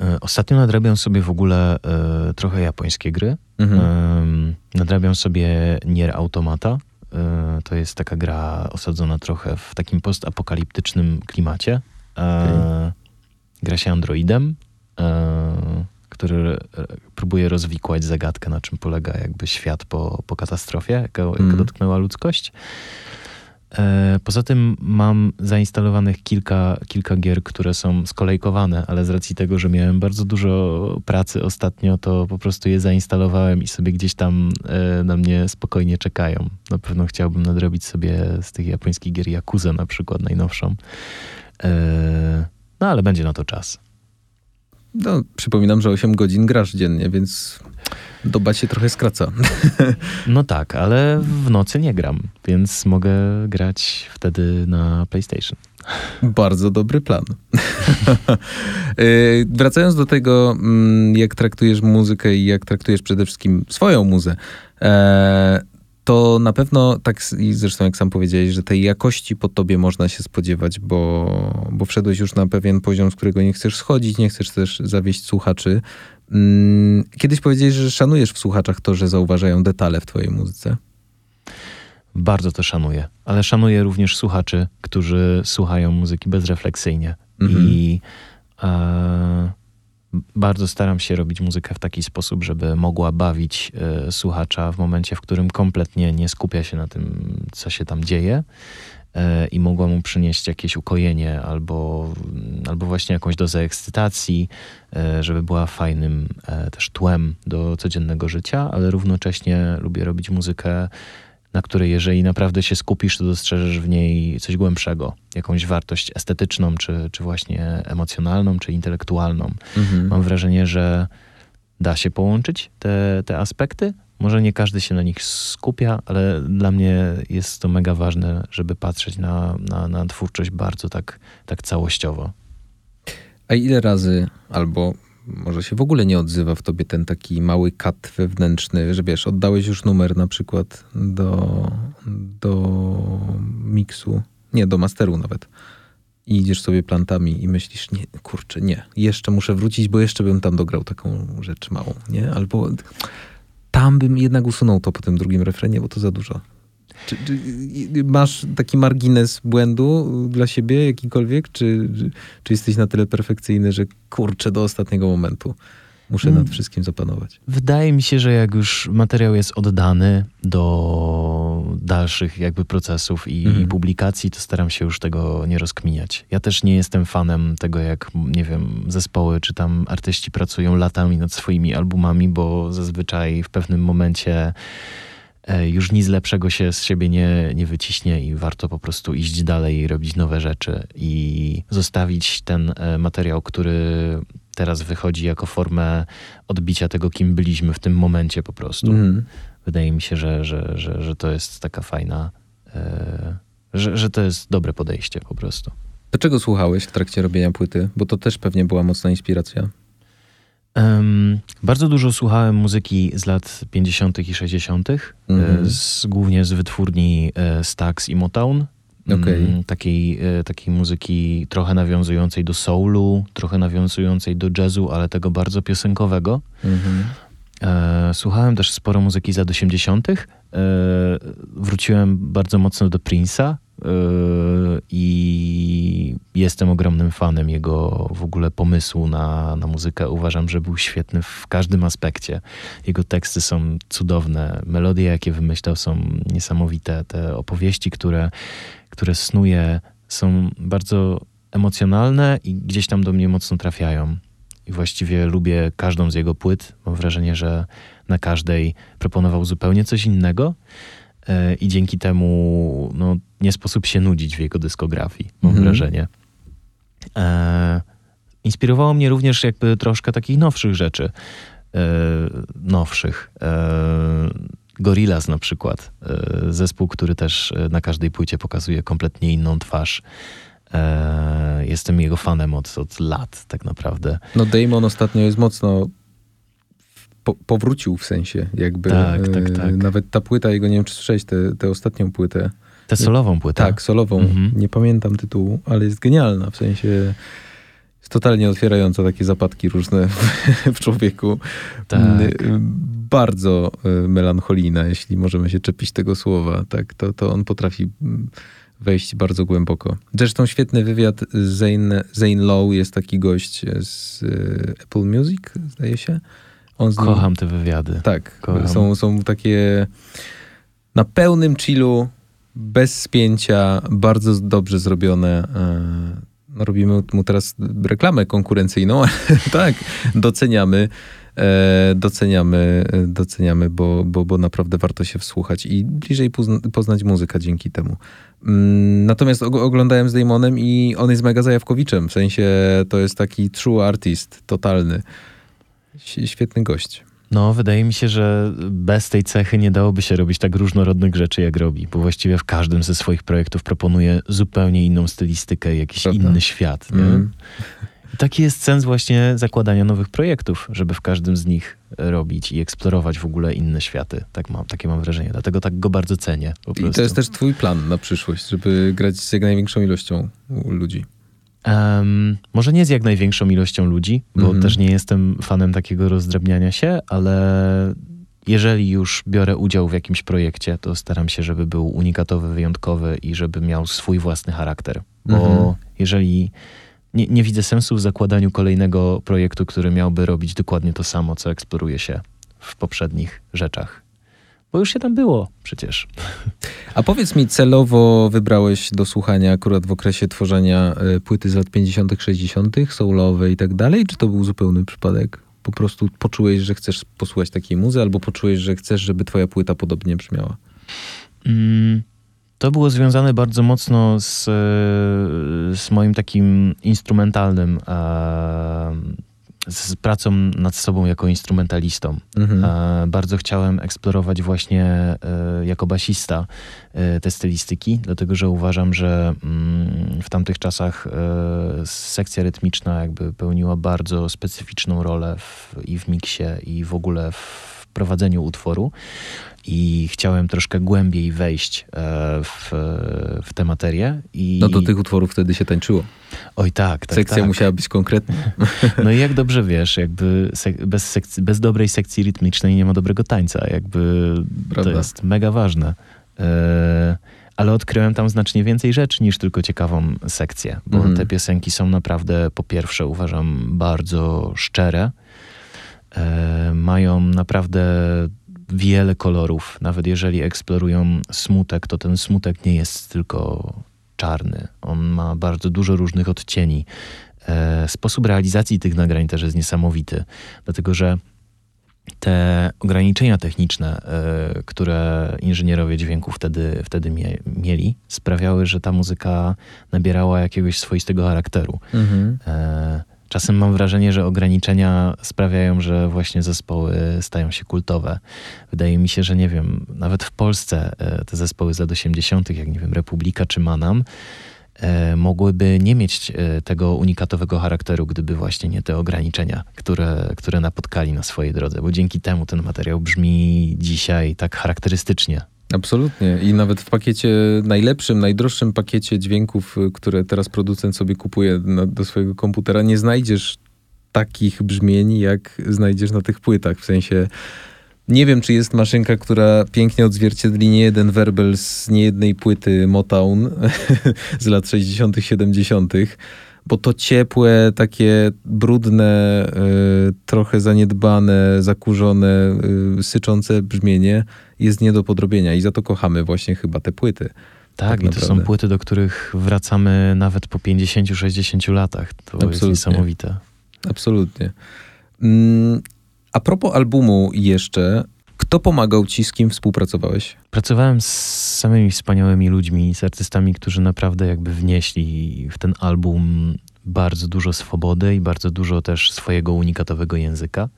E, ostatnio nadrabiam sobie w ogóle e, trochę japońskie gry. Mhm. E, nadrabiam sobie Nier Automata. E, to jest taka gra osadzona trochę w takim postapokaliptycznym klimacie. Okay. Gra się androidem, który próbuje rozwikłać zagadkę, na czym polega jakby świat po, po katastrofie, jaka, jaka mhm. dotknęła ludzkość. E, poza tym mam zainstalowanych kilka, kilka gier, które są skolejkowane, ale z racji tego, że miałem bardzo dużo pracy ostatnio, to po prostu je zainstalowałem i sobie gdzieś tam e, na mnie spokojnie czekają. Na pewno chciałbym nadrobić sobie z tych japońskich gier Yakuza na przykład, najnowszą. E, no ale będzie na to czas. No, przypominam, że 8 godzin grasz dziennie, więc doba się trochę skraca. No tak, ale w nocy nie gram, więc mogę grać wtedy na PlayStation. Bardzo dobry plan. Y, wracając do tego, mm, jak traktujesz muzykę i jak traktujesz przede wszystkim swoją muzę, e, to na pewno, tak i zresztą jak sam powiedziałeś, że tej jakości po tobie można się spodziewać, bo, bo wszedłeś już na pewien poziom, z którego nie chcesz schodzić, nie chcesz też zawieść słuchaczy. Mm, kiedyś powiedziałeś, że szanujesz w słuchaczach to, że zauważają detale w twojej muzyce. Bardzo to szanuję, ale szanuję również słuchaczy, którzy słuchają muzyki bezrefleksyjnie. Mhm. I e, bardzo staram się robić muzykę w taki sposób, żeby mogła bawić e, słuchacza w momencie, w którym kompletnie nie skupia się na tym, co się tam dzieje e, i mogła mu przynieść jakieś ukojenie albo, albo właśnie jakąś dozę ekscytacji, e, żeby była fajnym też tłem do codziennego życia, ale równocześnie lubię robić muzykę na której jeżeli naprawdę się skupisz, to dostrzeżesz w niej coś głębszego, jakąś wartość estetyczną, czy, czy właśnie emocjonalną, czy intelektualną. Mhm. Mam wrażenie, że da się połączyć te, te aspekty. Może nie każdy się na nich skupia, ale dla mnie jest to mega ważne, żeby patrzeć na, na, na twórczość bardzo tak, tak całościowo. A ile razy albo może się w ogóle nie odzywa w tobie ten taki mały kat wewnętrzny, że wiesz, oddałeś już numer na przykład do, do miksu, nie, do masteru nawet. I idziesz sobie plantami i myślisz, nie, kurczę, nie, jeszcze muszę wrócić, bo jeszcze bym tam dograł taką rzecz małą, nie? Albo tam bym jednak usunął to po tym drugim refrenie, bo to za dużo. Czy, czy, masz taki margines błędu dla siebie jakikolwiek? Czy, czy jesteś na tyle perfekcyjny, że kurczę do ostatniego momentu muszę nad mm. wszystkim zapanować? Wydaje mi się, że jak już materiał jest oddany do dalszych jakby procesów i, i publikacji, to staram się już tego nie rozkminiać. Ja też nie jestem fanem tego, jak, nie wiem, zespoły czy tam artyści pracują latami nad swoimi albumami, bo zazwyczaj w pewnym momencie już nic lepszego się z siebie nie, nie wyciśnie i warto po prostu iść dalej i robić nowe rzeczy i zostawić ten e, materiał, który teraz wychodzi jako formę odbicia tego, kim byliśmy w tym momencie po prostu. Mm. Wydaje mi się, że, że, że, że to jest taka fajna, e, że, że to jest dobre podejście po prostu. Do czego słuchałeś w trakcie robienia płyty? Bo to też pewnie była mocna inspiracja. Um, bardzo dużo słuchałem muzyki z lat 50. i 60., mm-hmm. z, głównie z wytwórni e, Stax i Motown. Okay. Mm, takiej, e, takiej muzyki trochę nawiązującej do soulu, trochę nawiązującej do jazzu, ale tego bardzo piosenkowego. E, słuchałem też sporo muzyki z lat 80. E, wróciłem bardzo mocno do Prince'a i jestem ogromnym fanem jego w ogóle pomysłu na, na muzykę. Uważam, że był świetny w każdym aspekcie. Jego teksty są cudowne, melodie, jakie wymyślał, są niesamowite. Te opowieści, które, które snuje, są bardzo emocjonalne i gdzieś tam do mnie mocno trafiają. I właściwie lubię każdą z jego płyt. Mam wrażenie, że na każdej proponował zupełnie coś innego. E, I dzięki temu no, nie sposób się nudzić w jego dyskografii, mam mhm. wrażenie. E, inspirowało mnie również jakby troszkę takich nowszych rzeczy. E, nowszych. E, Gorillaz na przykład. E, zespół, który też e, na każdej płycie pokazuje kompletnie inną twarz. E, jestem jego fanem od, od lat, tak naprawdę. No, Damon ostatnio jest mocno. Po, powrócił w sensie, jakby. Tak, tak, tak. Nawet ta płyta jego, nie wiem czy słyszałeś tę ostatnią płytę. Tę solową płytę? Tak, solową. Mhm. Nie pamiętam tytułu, ale jest genialna, w sensie totalnie otwierająca takie zapadki różne w, człowieku. Tak. Bardzo melancholijna, jeśli możemy się czepić tego słowa. Tak, to, to on potrafi wejść bardzo głęboko. Zresztą świetny wywiad Zane, Zane Lowe, jest taki gość z e, Apple Music, zdaje się. On Kocham nim... te wywiady. Tak, Są, są takie na pełnym chillu, bez spięcia, bardzo dobrze zrobione. E, no, robimy mu teraz reklamę konkurencyjną, ale tak, doceniamy. E, doceniamy, doceniamy bo, bo, bo naprawdę warto się wsłuchać i bliżej poznać muzykę dzięki temu. Mm, natomiast oglądałem z Damonem i on jest mega zajawkowiczem, w sensie to jest taki true artist, totalny. Świetny gość. No, wydaje mi się, że bez tej cechy nie dałoby się robić tak różnorodnych rzeczy, jak robi, bo właściwie w każdym ze swoich projektów proponuje zupełnie inną stylistykę, jakiś Prawda. inny świat. Mm. Taki jest sens właśnie zakładania nowych projektów, żeby w każdym z nich robić i eksplorować w ogóle inne światy. Tak mam, takie mam wrażenie. Dlatego tak go bardzo cenię. I to jest też twój plan na przyszłość, żeby grać z jak największą ilością ludzi. Um, może nie z jak największą ilością ludzi, bo mm -hmm. też nie jestem fanem takiego rozdrabniania się, ale jeżeli już biorę udział w jakimś projekcie, to staram się, żeby był unikatowy, wyjątkowy i żeby miał swój własny charakter. Bo mm -hmm. jeżeli nie, nie widzę sensu w zakładaniu kolejnego projektu, który miałby robić dokładnie to samo, co eksploruje się w poprzednich rzeczach. Bo już się tam było przecież. A powiedz mi, celowo wybrałeś do słuchania akurat w okresie tworzenia e, płyty z lat 50., 60., soulowe i tak dalej, czy to był zupełny przypadek? Po prostu poczułeś, że chcesz posłuchać takiej muzy, albo poczułeś, że chcesz, żeby twoja płyta podobnie brzmiała? Mm. To było związane bardzo mocno z, z moim takim instrumentalnym, z pracą nad sobą jako instrumentalistą. Mhm. Bardzo chciałem eksplorować właśnie e, jako basista e, te stylistyki, dlatego że uważam, że mm, w tamtych czasach e, sekcja rytmiczna jakby pełniła bardzo specyficzną rolę w, i w miksie, i w ogóle w prowadzeniu utworu i chciałem troszkę głębiej wejść e, w, w tę materię. I... No do tych utworów wtedy się tańczyło. Oj tak, tak Sekcja tak. musiała być konkretna. No i jak dobrze wiesz, jakby bez, sekcji, bez dobrej sekcji rytmicznej nie ma dobrego tańca. Jakby Prawda. to jest mega ważne. E, ale odkryłem tam znacznie więcej rzeczy niż tylko ciekawą sekcję, bo mm. te piosenki są naprawdę, po pierwsze, uważam, bardzo szczere. E, mają naprawdę wiele kolorów. Nawet jeżeli eksplorują smutek, to ten smutek nie jest tylko czarny. On ma bardzo dużo różnych odcieni. E, sposób realizacji tych nagrań też jest niesamowity, dlatego że te ograniczenia techniczne, e, które inżynierowie dźwięku wtedy, wtedy mie mieli, sprawiały, że ta muzyka nabierała jakiegoś swoistego charakteru. Mhm. E, Czasem mam wrażenie, że ograniczenia sprawiają, że właśnie zespoły stają się kultowe. Wydaje mi się, że nie wiem, nawet w Polsce e, te zespoły z lat 80., jak nie wiem, Republika czy Manam, e, mogłyby nie mieć e, tego unikatowego charakteru, gdyby właśnie nie te ograniczenia, które, które napotkali na swojej drodze, bo dzięki temu ten materiał brzmi dzisiaj tak charakterystycznie. Absolutnie. I nawet w pakiecie najlepszym, najdroższym pakiecie dźwięków, y, które teraz producent sobie kupuje na, do swojego komputera, nie znajdziesz takich brzmień, jak znajdziesz na tych płytach. W sensie Nie wiem, czy jest maszynka, która pięknie odzwierciedli nie jeden werbel z niejednej płyty Motown z lat 60., 70., bo to ciepłe, takie brudne, y, trochę zaniedbane, zakurzone, y, syczące brzmienie jest nie do podrobienia i za to kochamy właśnie chyba te płyty. Tak, Tak i to są płyty, do których wracamy nawet po 50-60 latach. To jest Absolutnie. niesamowite. Absolutnie. Mm, A propos albumu jeszcze, kto pomagał ci, z kim współpracowałeś? Pracowałem z samymi wspaniałymi ludźmi, z artystami, którzy naprawdę jakby wnieśli w ten album bardzo dużo swobody i bardzo dużo też swojego unikatowego języka.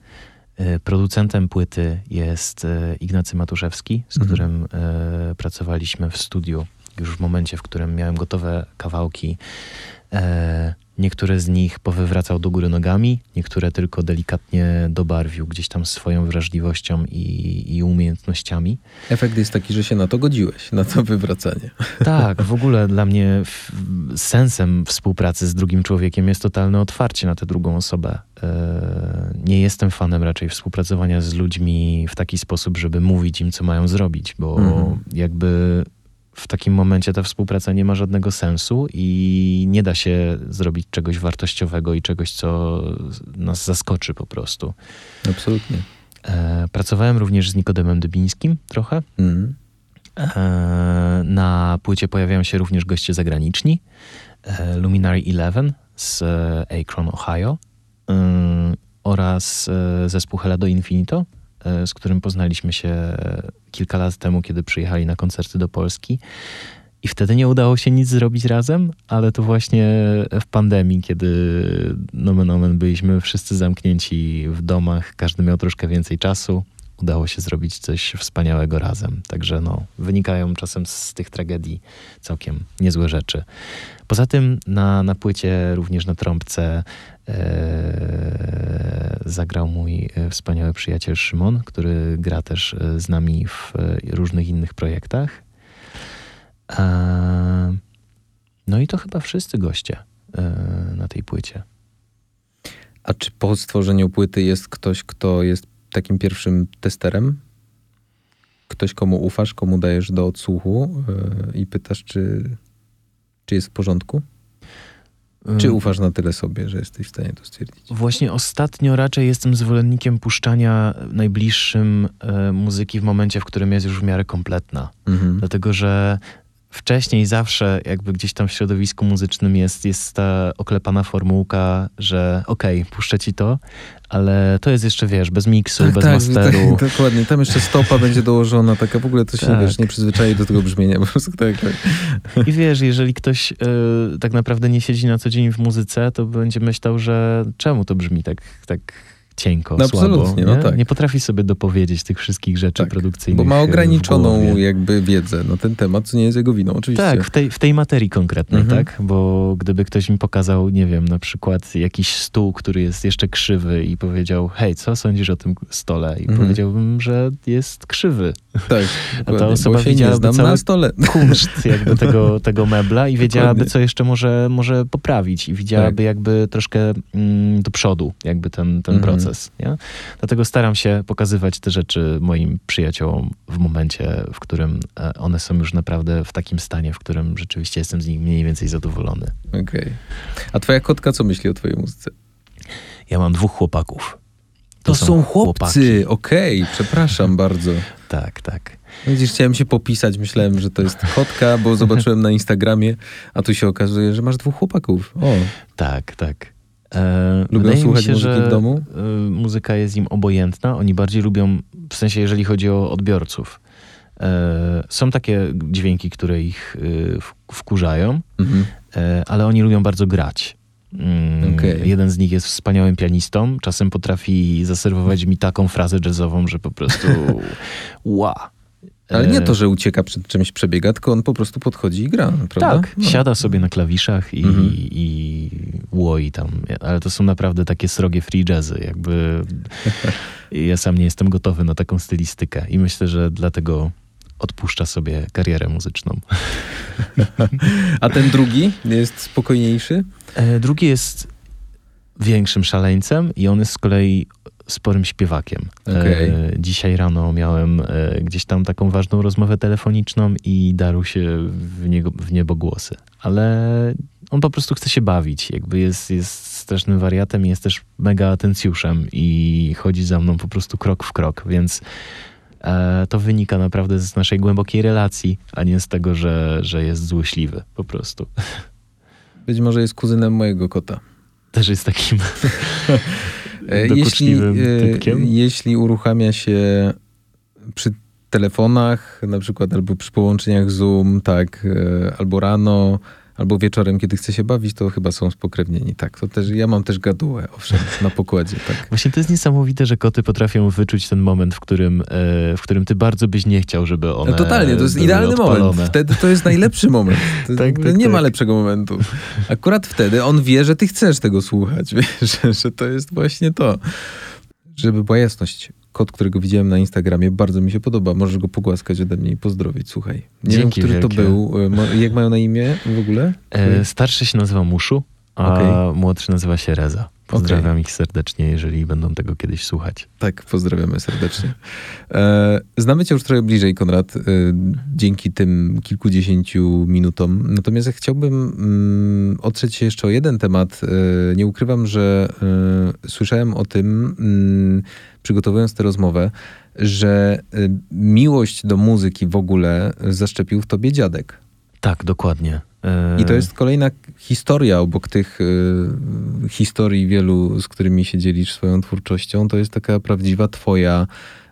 E, Producentem płyty jest e, Ignacy Matuszewski, z Mhm. którym e, pracowaliśmy w studiu już w momencie, w którym miałem gotowe kawałki. Niektóre z nich powywracał do góry nogami, niektóre tylko delikatnie dobarwił gdzieś tam swoją wrażliwością i, i umiejętnościami. Efekt jest taki, że się na to godziłeś, na to wywracanie. Tak, w ogóle dla mnie sensem współpracy z drugim człowiekiem jest totalne otwarcie na tę drugą osobę. E, nie jestem fanem raczej współpracowania z ludźmi w taki sposób, żeby mówić im, co mają zrobić, bo Mhm. jakby w takim momencie ta współpraca nie ma żadnego sensu i nie da się zrobić czegoś wartościowego i czegoś, co nas zaskoczy po prostu. Absolutnie. E, pracowałem również z Nikodemem Dybińskim trochę. E, Na płycie pojawiają się również goście zagraniczni. E, Luminary Eleven z Akron, Ohio oraz zespół Hela do Infinito, z którym poznaliśmy się kilka lat temu, kiedy przyjechali na koncerty do Polski. I wtedy nie udało się nic zrobić razem, ale to właśnie w pandemii, kiedy nomen omen byliśmy wszyscy zamknięci w domach, każdy miał troszkę więcej czasu, udało się zrobić coś wspaniałego razem. Także no, wynikają czasem z tych tragedii całkiem niezłe rzeczy. Poza tym na, na płycie, również na trąbce e, zagrał mój e, wspaniały przyjaciel Szymon, który gra też e, z nami w e, różnych innych projektach. E, no i to chyba wszyscy goście e, na tej płycie. A czy po stworzeniu płyty jest ktoś, kto jest takim pierwszym testerem? Ktoś, komu ufasz, komu dajesz do odsłuchu yy, i pytasz, czy, czy jest w porządku? Czy ufasz na tyle sobie, że jesteś w stanie to stwierdzić? Właśnie ostatnio raczej jestem zwolennikiem puszczania najbliższym e, muzyki w momencie, w którym jest już w miarę kompletna. Mhm. Dlatego, że wcześniej zawsze jakby gdzieś tam w środowisku muzycznym jest, jest ta oklepana formułka, że okej, puszczę ci to, ale to jest jeszcze, wiesz, bez miksu, bez masteru. tak, dokładnie. Tam jeszcze stopa będzie dołożona, taka w ogóle to się, Tak. wiesz, nie przyzwyczai do tego brzmienia. Po prostu tak, tak. I wiesz, jeżeli ktoś e, tak naprawdę nie siedzi na co dzień w muzyce, to będzie myślał, że czemu to brzmi tak, tak cienko, No słabo. absolutnie, nie? no tak. nie potrafi sobie dopowiedzieć tych wszystkich rzeczy Tak, produkcyjnych. Bo ma ograniczoną jakby wiedzę na ten temat, co nie jest jego winą, oczywiście. Tak, w tej, w tej materii konkretnej, Mhm. tak? Bo gdyby ktoś mi pokazał, nie wiem, na przykład jakiś stół, który jest jeszcze krzywy i powiedział, hej, co sądzisz o tym stole? I Mhm. powiedziałbym, że jest krzywy. tak osoba bo się nie widziałaby cały- na stole. Kunszt jakby tego, tego mebla i wiedziałaby, Dokładnie. co jeszcze może, może poprawić i widziałaby Tak. jakby troszkę mm, do przodu jakby ten, ten Mhm. proces, nie? Dlatego staram się pokazywać te rzeczy moim przyjaciołom w momencie, w którym e, one są już naprawdę w takim stanie, w którym rzeczywiście jestem z nich mniej więcej zadowolony. Okej. A twoja kotka co myśli o twojej muzyce? Ja mam dwóch chłopaków. To, są chłopcy, okej, przepraszam bardzo. Tak, tak. Widzisz, chciałem się popisać, myślałem, że to jest kotka, bo zobaczyłem na Instagramie, a tu się okazuje, że masz dwóch chłopaków. O, Tak, tak. E, Lubią słuchać się, muzyki w domu? e, muzyka jest im obojętna. Oni bardziej lubią, w sensie jeżeli chodzi o odbiorców. E, są takie dźwięki, które ich e, wkurzają, mhm. e, ale oni lubią bardzo grać. Mm, Okej. Jeden z nich jest wspaniałym pianistą. Czasem potrafi zaserwować mi taką frazę jazzową, że po prostu ła. Ale E, nie to, że ucieka przed czymś, przebiega, tylko on po prostu podchodzi i gra, prawda? Tak, No. siada sobie na klawiszach i, Mhm. i łoi tam. Ale to są naprawdę takie srogie free jazzy. Jakby ja sam nie jestem gotowy na taką stylistykę i myślę, że dlatego odpuszcza sobie karierę muzyczną. A ten drugi jest spokojniejszy? E, drugi jest większym szaleńcem i on jest z kolei sporym śpiewakiem. E, dzisiaj rano miałem e, gdzieś tam taką ważną rozmowę telefoniczną i darł się w, niego, w niebo głosy. Ale on po prostu chce się bawić. Jakby jest, jest strasznym wariatem i jest też mega atencjuszem i chodzi za mną po prostu krok w krok, więc e, to wynika naprawdę z naszej głębokiej relacji, a nie z tego, że, że jest złośliwy po prostu. Być może jest kuzynem mojego kota. Też jest takim Jeśli, dokuczliwym e, typkiem. jeśli uruchamia się przy telefonach, na przykład albo przy połączeniach Zoom, tak, e, albo rano, albo wieczorem, kiedy chce się bawić, to chyba są spokrewnieni. Tak, to też, ja mam też gadułę, owszem, na pokładzie, tak. Właśnie to jest niesamowite, że koty potrafią wyczuć ten moment, w którym, e, w którym ty bardzo byś nie chciał, żeby one No totalnie, to jest idealny odpalone. moment. Wtedy to jest najlepszy moment. Tak, tak, nie tak. ma lepszego momentu. Akurat wtedy on wie, że ty chcesz tego słuchać, wiesz, że to jest właśnie to. Żeby była jasność, kot, którego widziałem na Instagramie, bardzo mi się podoba. Możesz go pogłaskać ode mnie i pozdrowić, słuchaj. Nie wiem, Dzięki który to wielkie. był. E, Jak mają na imię w ogóle? E, starszy się nazywa Muszu, a Okej. młodszy nazywa się Reza. Pozdrawiam ich serdecznie, jeżeli będą tego kiedyś słuchać. Tak, pozdrawiamy serdecznie. E, znamy cię już trochę bliżej, Konrad, e, dzięki tym kilkudziesięciu minutom. Natomiast ja chciałbym mm, otrzeć się jeszcze o jeden temat. E, nie ukrywam, że e, słyszałem o tym, mm, przygotowując tę rozmowę, że e, miłość do muzyki w ogóle zaszczepił w tobie dziadek. Tak, dokładnie. E, I to jest kolejna historia obok tych y, historii wielu, z którymi się dzielisz swoją twórczością. To jest taka prawdziwa twoja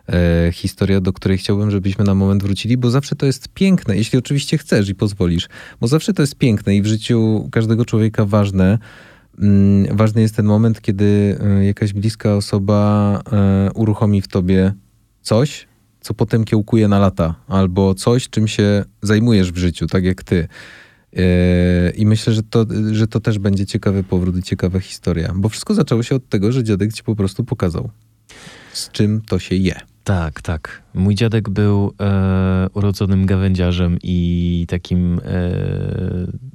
e, historia, do której chciałbym, żebyśmy na moment wrócili, bo zawsze to jest piękne, jeśli oczywiście chcesz i pozwolisz, bo zawsze to jest piękne i w życiu każdego człowieka ważne. Mm, ważny jest ten moment, kiedy y, jakaś bliska osoba y, uruchomi w tobie coś, co potem kiełkuje na lata, albo coś, czym się zajmujesz w życiu, tak jak ty. Yy, I myślę, że to, że to też będzie ciekawy powrót i ciekawa historia. Bo wszystko zaczęło się od tego, że dziadek ci po prostu pokazał, z czym to się je. Tak, tak. Mój dziadek był e, urodzonym gawędziarzem i takim e,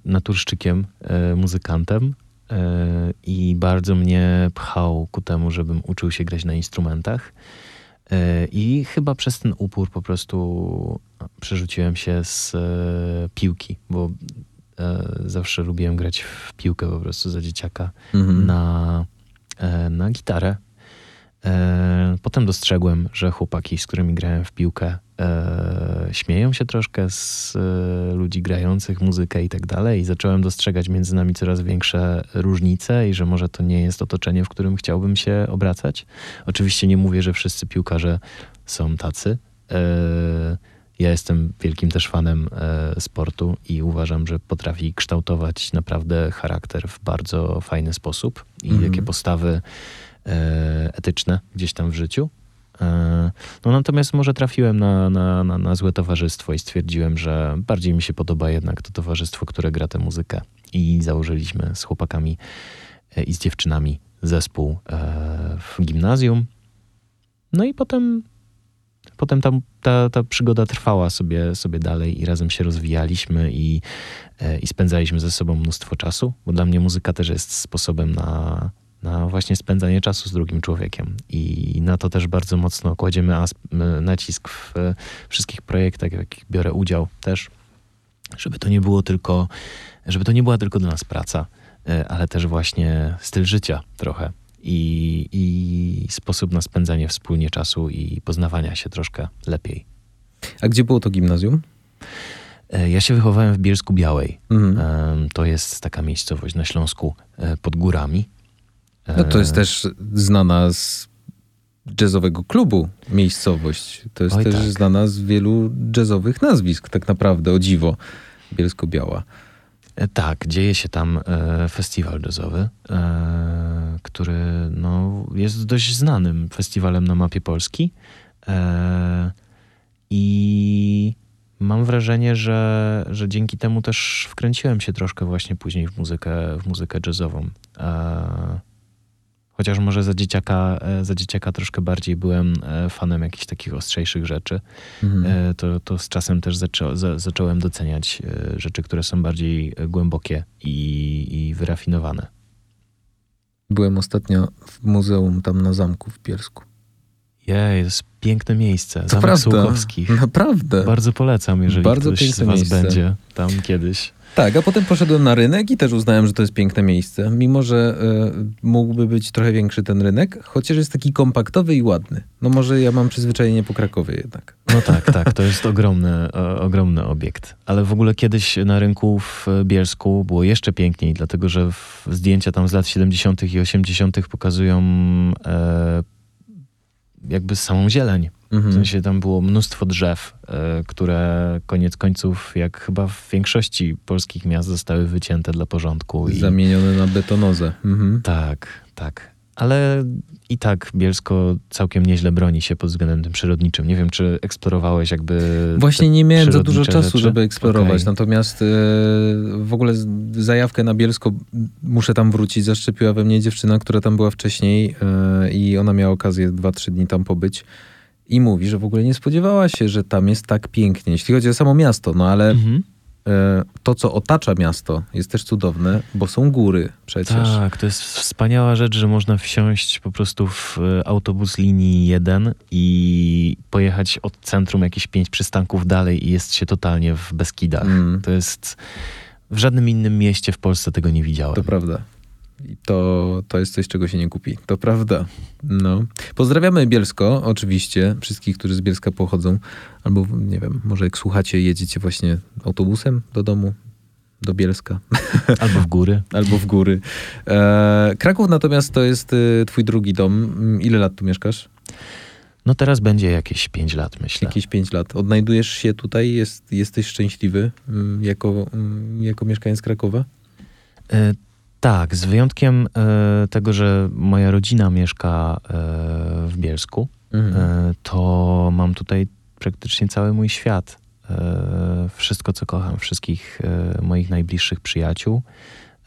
naturszczykiem, e, muzykantem. E, I bardzo mnie pchał ku temu, żebym uczył się grać na instrumentach. E, I chyba przez ten upór po prostu przerzuciłem się z e, piłki, bo zawsze lubiłem grać w piłkę po prostu za dzieciaka Mhm. na, e, na gitarę. E, Potem dostrzegłem, że chłopaki, z którymi grałem w piłkę, e, śmieją się troszkę z e, ludzi grających muzykę i tak dalej. I zacząłem dostrzegać między nami coraz większe różnice i że może to nie jest otoczenie, w którym chciałbym się obracać. Oczywiście nie mówię, że wszyscy piłkarze są tacy. Ja jestem wielkim też fanem e, sportu i uważam, że potrafi kształtować naprawdę charakter w bardzo fajny sposób i Mhm. jakie postawy e, etyczne gdzieś tam w życiu. E, No natomiast może trafiłem na, na, na, na złe towarzystwo i stwierdziłem, że bardziej mi się podoba jednak to towarzystwo, które gra tę muzykę. I założyliśmy z chłopakami e, i z dziewczynami zespół e, w gimnazjum. No i potem, potem ta, ta, ta przygoda trwała sobie, sobie dalej i razem się rozwijaliśmy i, e, i spędzaliśmy ze sobą mnóstwo czasu, bo dla mnie muzyka też jest sposobem na, na właśnie spędzanie czasu z drugim człowiekiem. I na to też bardzo mocno kładziemy nacisk w e, wszystkich projektach, w jakich biorę udział też, żeby to nie było tylko, żeby to nie była tylko dla nas praca, e, ale też właśnie styl życia trochę. I, I sposób na spędzanie wspólnie czasu i poznawania się troszkę lepiej. A gdzie było to gimnazjum? E, Ja się wychowałem w Bielsku Białej. Mhm. To jest taka miejscowość na Śląsku e, pod górami. E, No to jest też znana z jazzowego klubu miejscowość. To jest Oj, też tak. znana z wielu jazzowych nazwisk, tak naprawdę, o dziwo. Bielsko-Biała. Tak, dzieje się tam e, festiwal jazzowy, e, który no, jest dość znanym festiwalem na mapie Polski. E, I mam wrażenie, że, że dzięki temu też wkręciłem się troszkę właśnie później w muzykę, w muzykę jazzową. E, chociaż może za dzieciaka, e, za dzieciaka troszkę bardziej byłem e, fanem jakichś takich ostrzejszych rzeczy. Mhm. E, to, to z czasem też zaczą, za, zacząłem doceniać rzeczy, które są bardziej głębokie i, i wyrafinowane. Byłem ostatnio w muzeum tam na zamku w Bielsku. Jej, to jest piękne miejsce. To Zamek prawda. Naprawdę. Bardzo polecam, jeżeli Bardzo ktoś z was miejsce. będzie tam kiedyś. Tak, a potem poszedłem na rynek i też uznałem, że to jest piękne miejsce. Mimo, że y, mógłby być trochę większy ten rynek, chociaż jest taki kompaktowy i ładny. No może ja mam przyzwyczajenie po Krakowie jednak. No tak, tak, to jest ogromny, o, ogromny obiekt. Ale w ogóle kiedyś na rynku w Bielsku było jeszcze piękniej, dlatego że zdjęcia tam z lat 70. i 80. pokazują e, jakby samą zieleń. W Mhm. sensie tam było mnóstwo drzew, e, które koniec końców, jak chyba w większości polskich miast, zostały wycięte dla porządku. I, Zamieniony na betonozę. Mhm. tak, tak. Ale i tak Bielsko całkiem nieźle broni się pod względem tym przyrodniczym. Nie wiem, czy eksplorowałeś jakby. Właśnie nie miałem za dużo czasu, rzeczy? żeby eksplorować. Okej. Natomiast e, w ogóle zajawkę na Bielsko muszę tam wrócić. Zaszczepiła we mnie dziewczyna, która tam była wcześniej e, i ona miała okazję 2-3 dni tam pobyć. I mówi, że w ogóle nie spodziewała się, że tam jest tak pięknie. Jeśli chodzi o samo miasto, no ale Mhm. E, to, co otacza miasto, jest też cudowne, bo są góry przecież. Tak, to jest wspaniała rzecz, że można wsiąść po prostu w e, autobus linii 1 i pojechać od centrum jakieś pięć przystanków dalej i jest się totalnie w Beskidach. Mm. To jest... W żadnym innym mieście w Polsce tego nie widziałem. To prawda. To, to jest coś, czego się nie kupi. To prawda. No. Pozdrawiamy Bielsko, oczywiście, wszystkich, którzy z Bielska pochodzą. Albo, nie wiem, może jak słuchacie, jedziecie właśnie autobusem do domu, do Bielska, Albo w góry. albo w góry. E, Kraków natomiast to jest e, twój drugi dom. Ile lat tu mieszkasz? No teraz będzie jakieś 5 lat, myślę. Jakieś pięć lat. Odnajdujesz się tutaj? Jest, jesteś szczęśliwy mm, jako, mm, jako mieszkaniec Krakowa? Tak, z wyjątkiem e, tego, że moja rodzina mieszka e, w Bielsku, Mhm. e, to mam tutaj praktycznie cały mój świat. E, wszystko, co kocham, wszystkich e, moich najbliższych przyjaciół.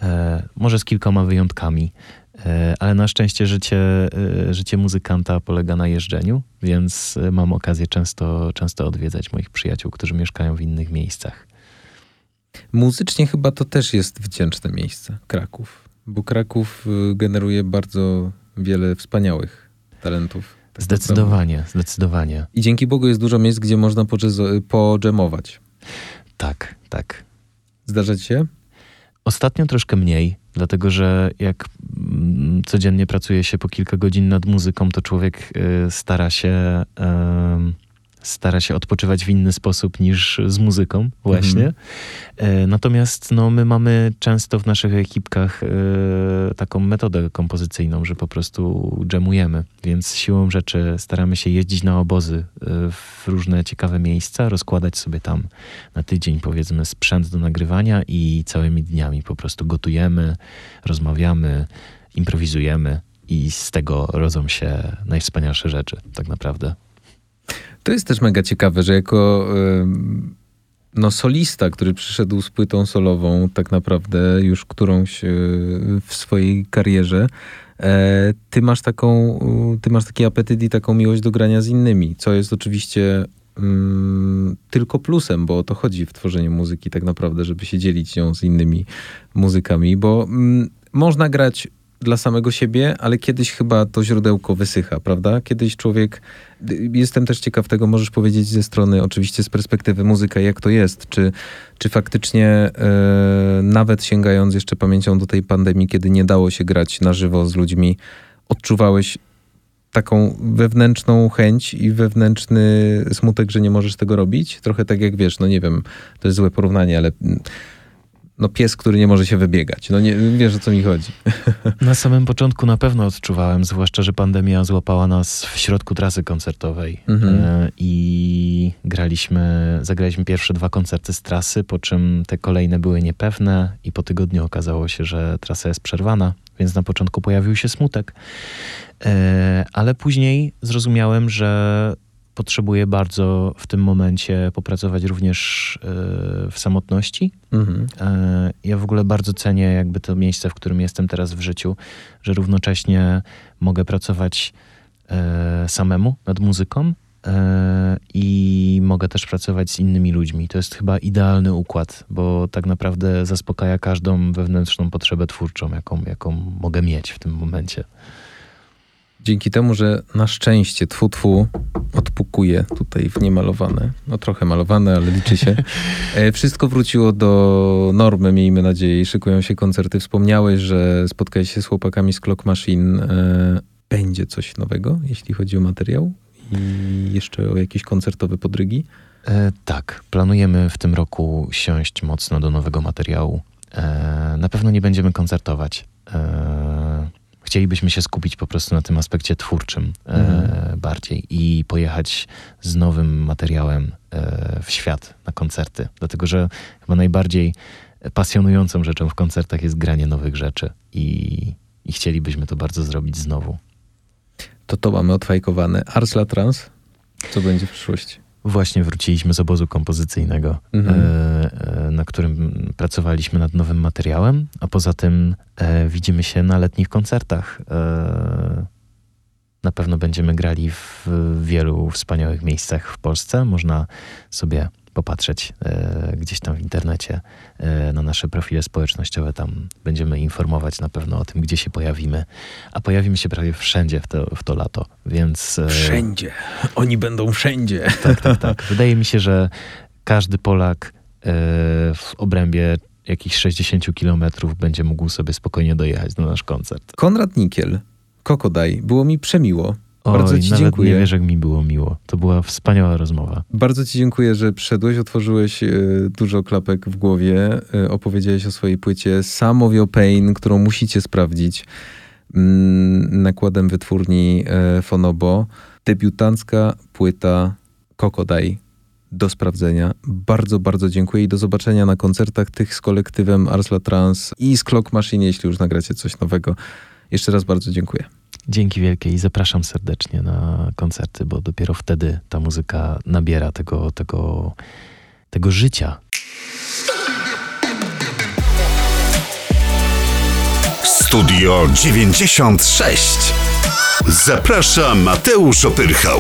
E, może z kilkoma wyjątkami, ale na szczęście życie, życie muzykanta polega na jeżdżeniu, więc mam okazję często, często odwiedzać moich przyjaciół, którzy mieszkają w innych miejscach. Muzycznie chyba to też jest wdzięczne miejsce, Kraków. Bo Kraków y, generuje bardzo wiele wspaniałych talentów. tak. Zdecydowanie, zdecydowanie. I dzięki Bogu jest dużo miejsc, gdzie można podżemować. Tak, tak. Zdarza ci się? Ostatnio troszkę mniej, dlatego że jak mm, codziennie pracuje się po kilka godzin nad muzyką, to człowiek y, stara się stara się odpoczywać w inny sposób niż z muzyką właśnie. E, Natomiast no, my mamy często w naszych ekipkach e, taką metodę kompozycyjną, że po prostu dżemujemy, więc siłą rzeczy staramy się jeździć na obozy e, w różne ciekawe miejsca, rozkładać sobie tam na tydzień powiedzmy sprzęt do nagrywania i całymi dniami po prostu gotujemy, rozmawiamy, improwizujemy i z tego rodzą się najwspanialsze rzeczy tak naprawdę. To jest też mega ciekawe, że jako no, solista, który przyszedł z płytą solową, tak naprawdę już którąś y, w swojej karierze, e, ty masz taką, ty masz taki apetyt i taką miłość do grania z innymi, co jest oczywiście ym, tylko plusem, bo o to chodzi w tworzeniu muzyki tak naprawdę, żeby się dzielić nią z innymi muzykami, bo ym, można grać dla samego siebie, ale kiedyś chyba to źródełko wysycha, prawda? Kiedyś człowiek, jestem też ciekaw tego, możesz powiedzieć ze strony, oczywiście z perspektywy muzyka, jak to jest, czy, czy faktycznie e, nawet sięgając jeszcze pamięcią do tej pandemii, kiedy nie dało się grać na żywo z ludźmi, odczuwałeś taką wewnętrzną chęć i wewnętrzny smutek, że nie możesz tego robić? Trochę tak jak wiesz, no nie wiem, to jest złe porównanie, ale mm, no pies, który nie może się wybiegać. No nie, wiesz o co mi chodzi. Na samym początku na pewno odczuwałem, zwłaszcza, że pandemia złapała nas w środku trasy koncertowej Mhm. e, i graliśmy, zagraliśmy pierwsze dwa koncerty z trasy, po czym te kolejne były niepewne i po tygodniu okazało się, że trasa jest przerwana, więc na początku pojawił się smutek. E, Ale później zrozumiałem, że potrzebuję bardzo w tym momencie popracować również e, w samotności, Mhm. E, Ja w ogóle bardzo cenię jakby to miejsce, w którym jestem teraz w życiu, że równocześnie mogę pracować e, samemu nad muzyką, i mogę też pracować z innymi ludźmi. To jest chyba idealny układ, bo tak naprawdę zaspokaja każdą wewnętrzną potrzebę twórczą, jaką, jaką mogę mieć w tym momencie. Dzięki temu, że na szczęście twu twu odpukuje tutaj w niemalowane, no trochę malowane, ale liczy się. E, Wszystko wróciło do normy, miejmy nadzieję, szykują się koncerty. Wspomniałeś, że spotkałeś się z chłopakami z Clock Machine. E, Będzie coś nowego, jeśli chodzi o materiał i jeszcze o jakieś koncertowe podrygi. E, tak, planujemy w tym roku siąść mocno do nowego materiału. E, na pewno nie będziemy koncertować. E, chcielibyśmy się skupić po prostu na tym aspekcie twórczym e, Mhm. bardziej i pojechać z nowym materiałem e, w świat na koncerty. Dlatego, że chyba najbardziej pasjonującą rzeczą w koncertach jest granie nowych rzeczy i, i chcielibyśmy to bardzo zrobić znowu. To to mamy odfajkowane. Arsla Trans, co będzie w przyszłości? Właśnie wróciliśmy z obozu kompozycyjnego, Mhm. e, e, na którym pracowaliśmy nad nowym materiałem, a poza tym e, widzimy się na letnich koncertach. Na pewno będziemy grali w wielu wspaniałych miejscach w Polsce. Można sobie popatrzeć e, gdzieś tam w internecie e, na nasze profile społecznościowe. Tam będziemy informować na pewno o tym, gdzie się pojawimy. A pojawimy się prawie wszędzie w to, w to lato, więc... e, Wszędzie. Oni będą wszędzie. tak, tak, tak. Wydaje mi się, że każdy Polak w obrębie jakichś 60 kilometrów będzie mógł sobie spokojnie dojechać na nasz koncert. Konrad Nikiel, Kokodaj, było mi przemiło. Bardzo Oj, ci nawet dziękuję. nie wiesz, jak mi było miło. To była wspaniała rozmowa. Bardzo Ci dziękuję, że przyszedłeś, otworzyłeś e, dużo klapek w głowie, e, opowiedziałeś o swojej płycie Some of Your Pain, którą musicie sprawdzić mm, nakładem wytwórni e, Fonobo. Debiutancka płyta Kokodaj do sprawdzenia. Bardzo, bardzo dziękuję i do zobaczenia na koncertach tych z kolektywem Arsla Trans i z Clock Machine, jeśli już nagracie coś nowego. Jeszcze raz bardzo dziękuję. Dzięki wielkie i zapraszam serdecznie na koncerty, bo dopiero wtedy ta muzyka nabiera tego, tego, tego życia. Studio 96. Zaprasza Mateusz Opyrchał.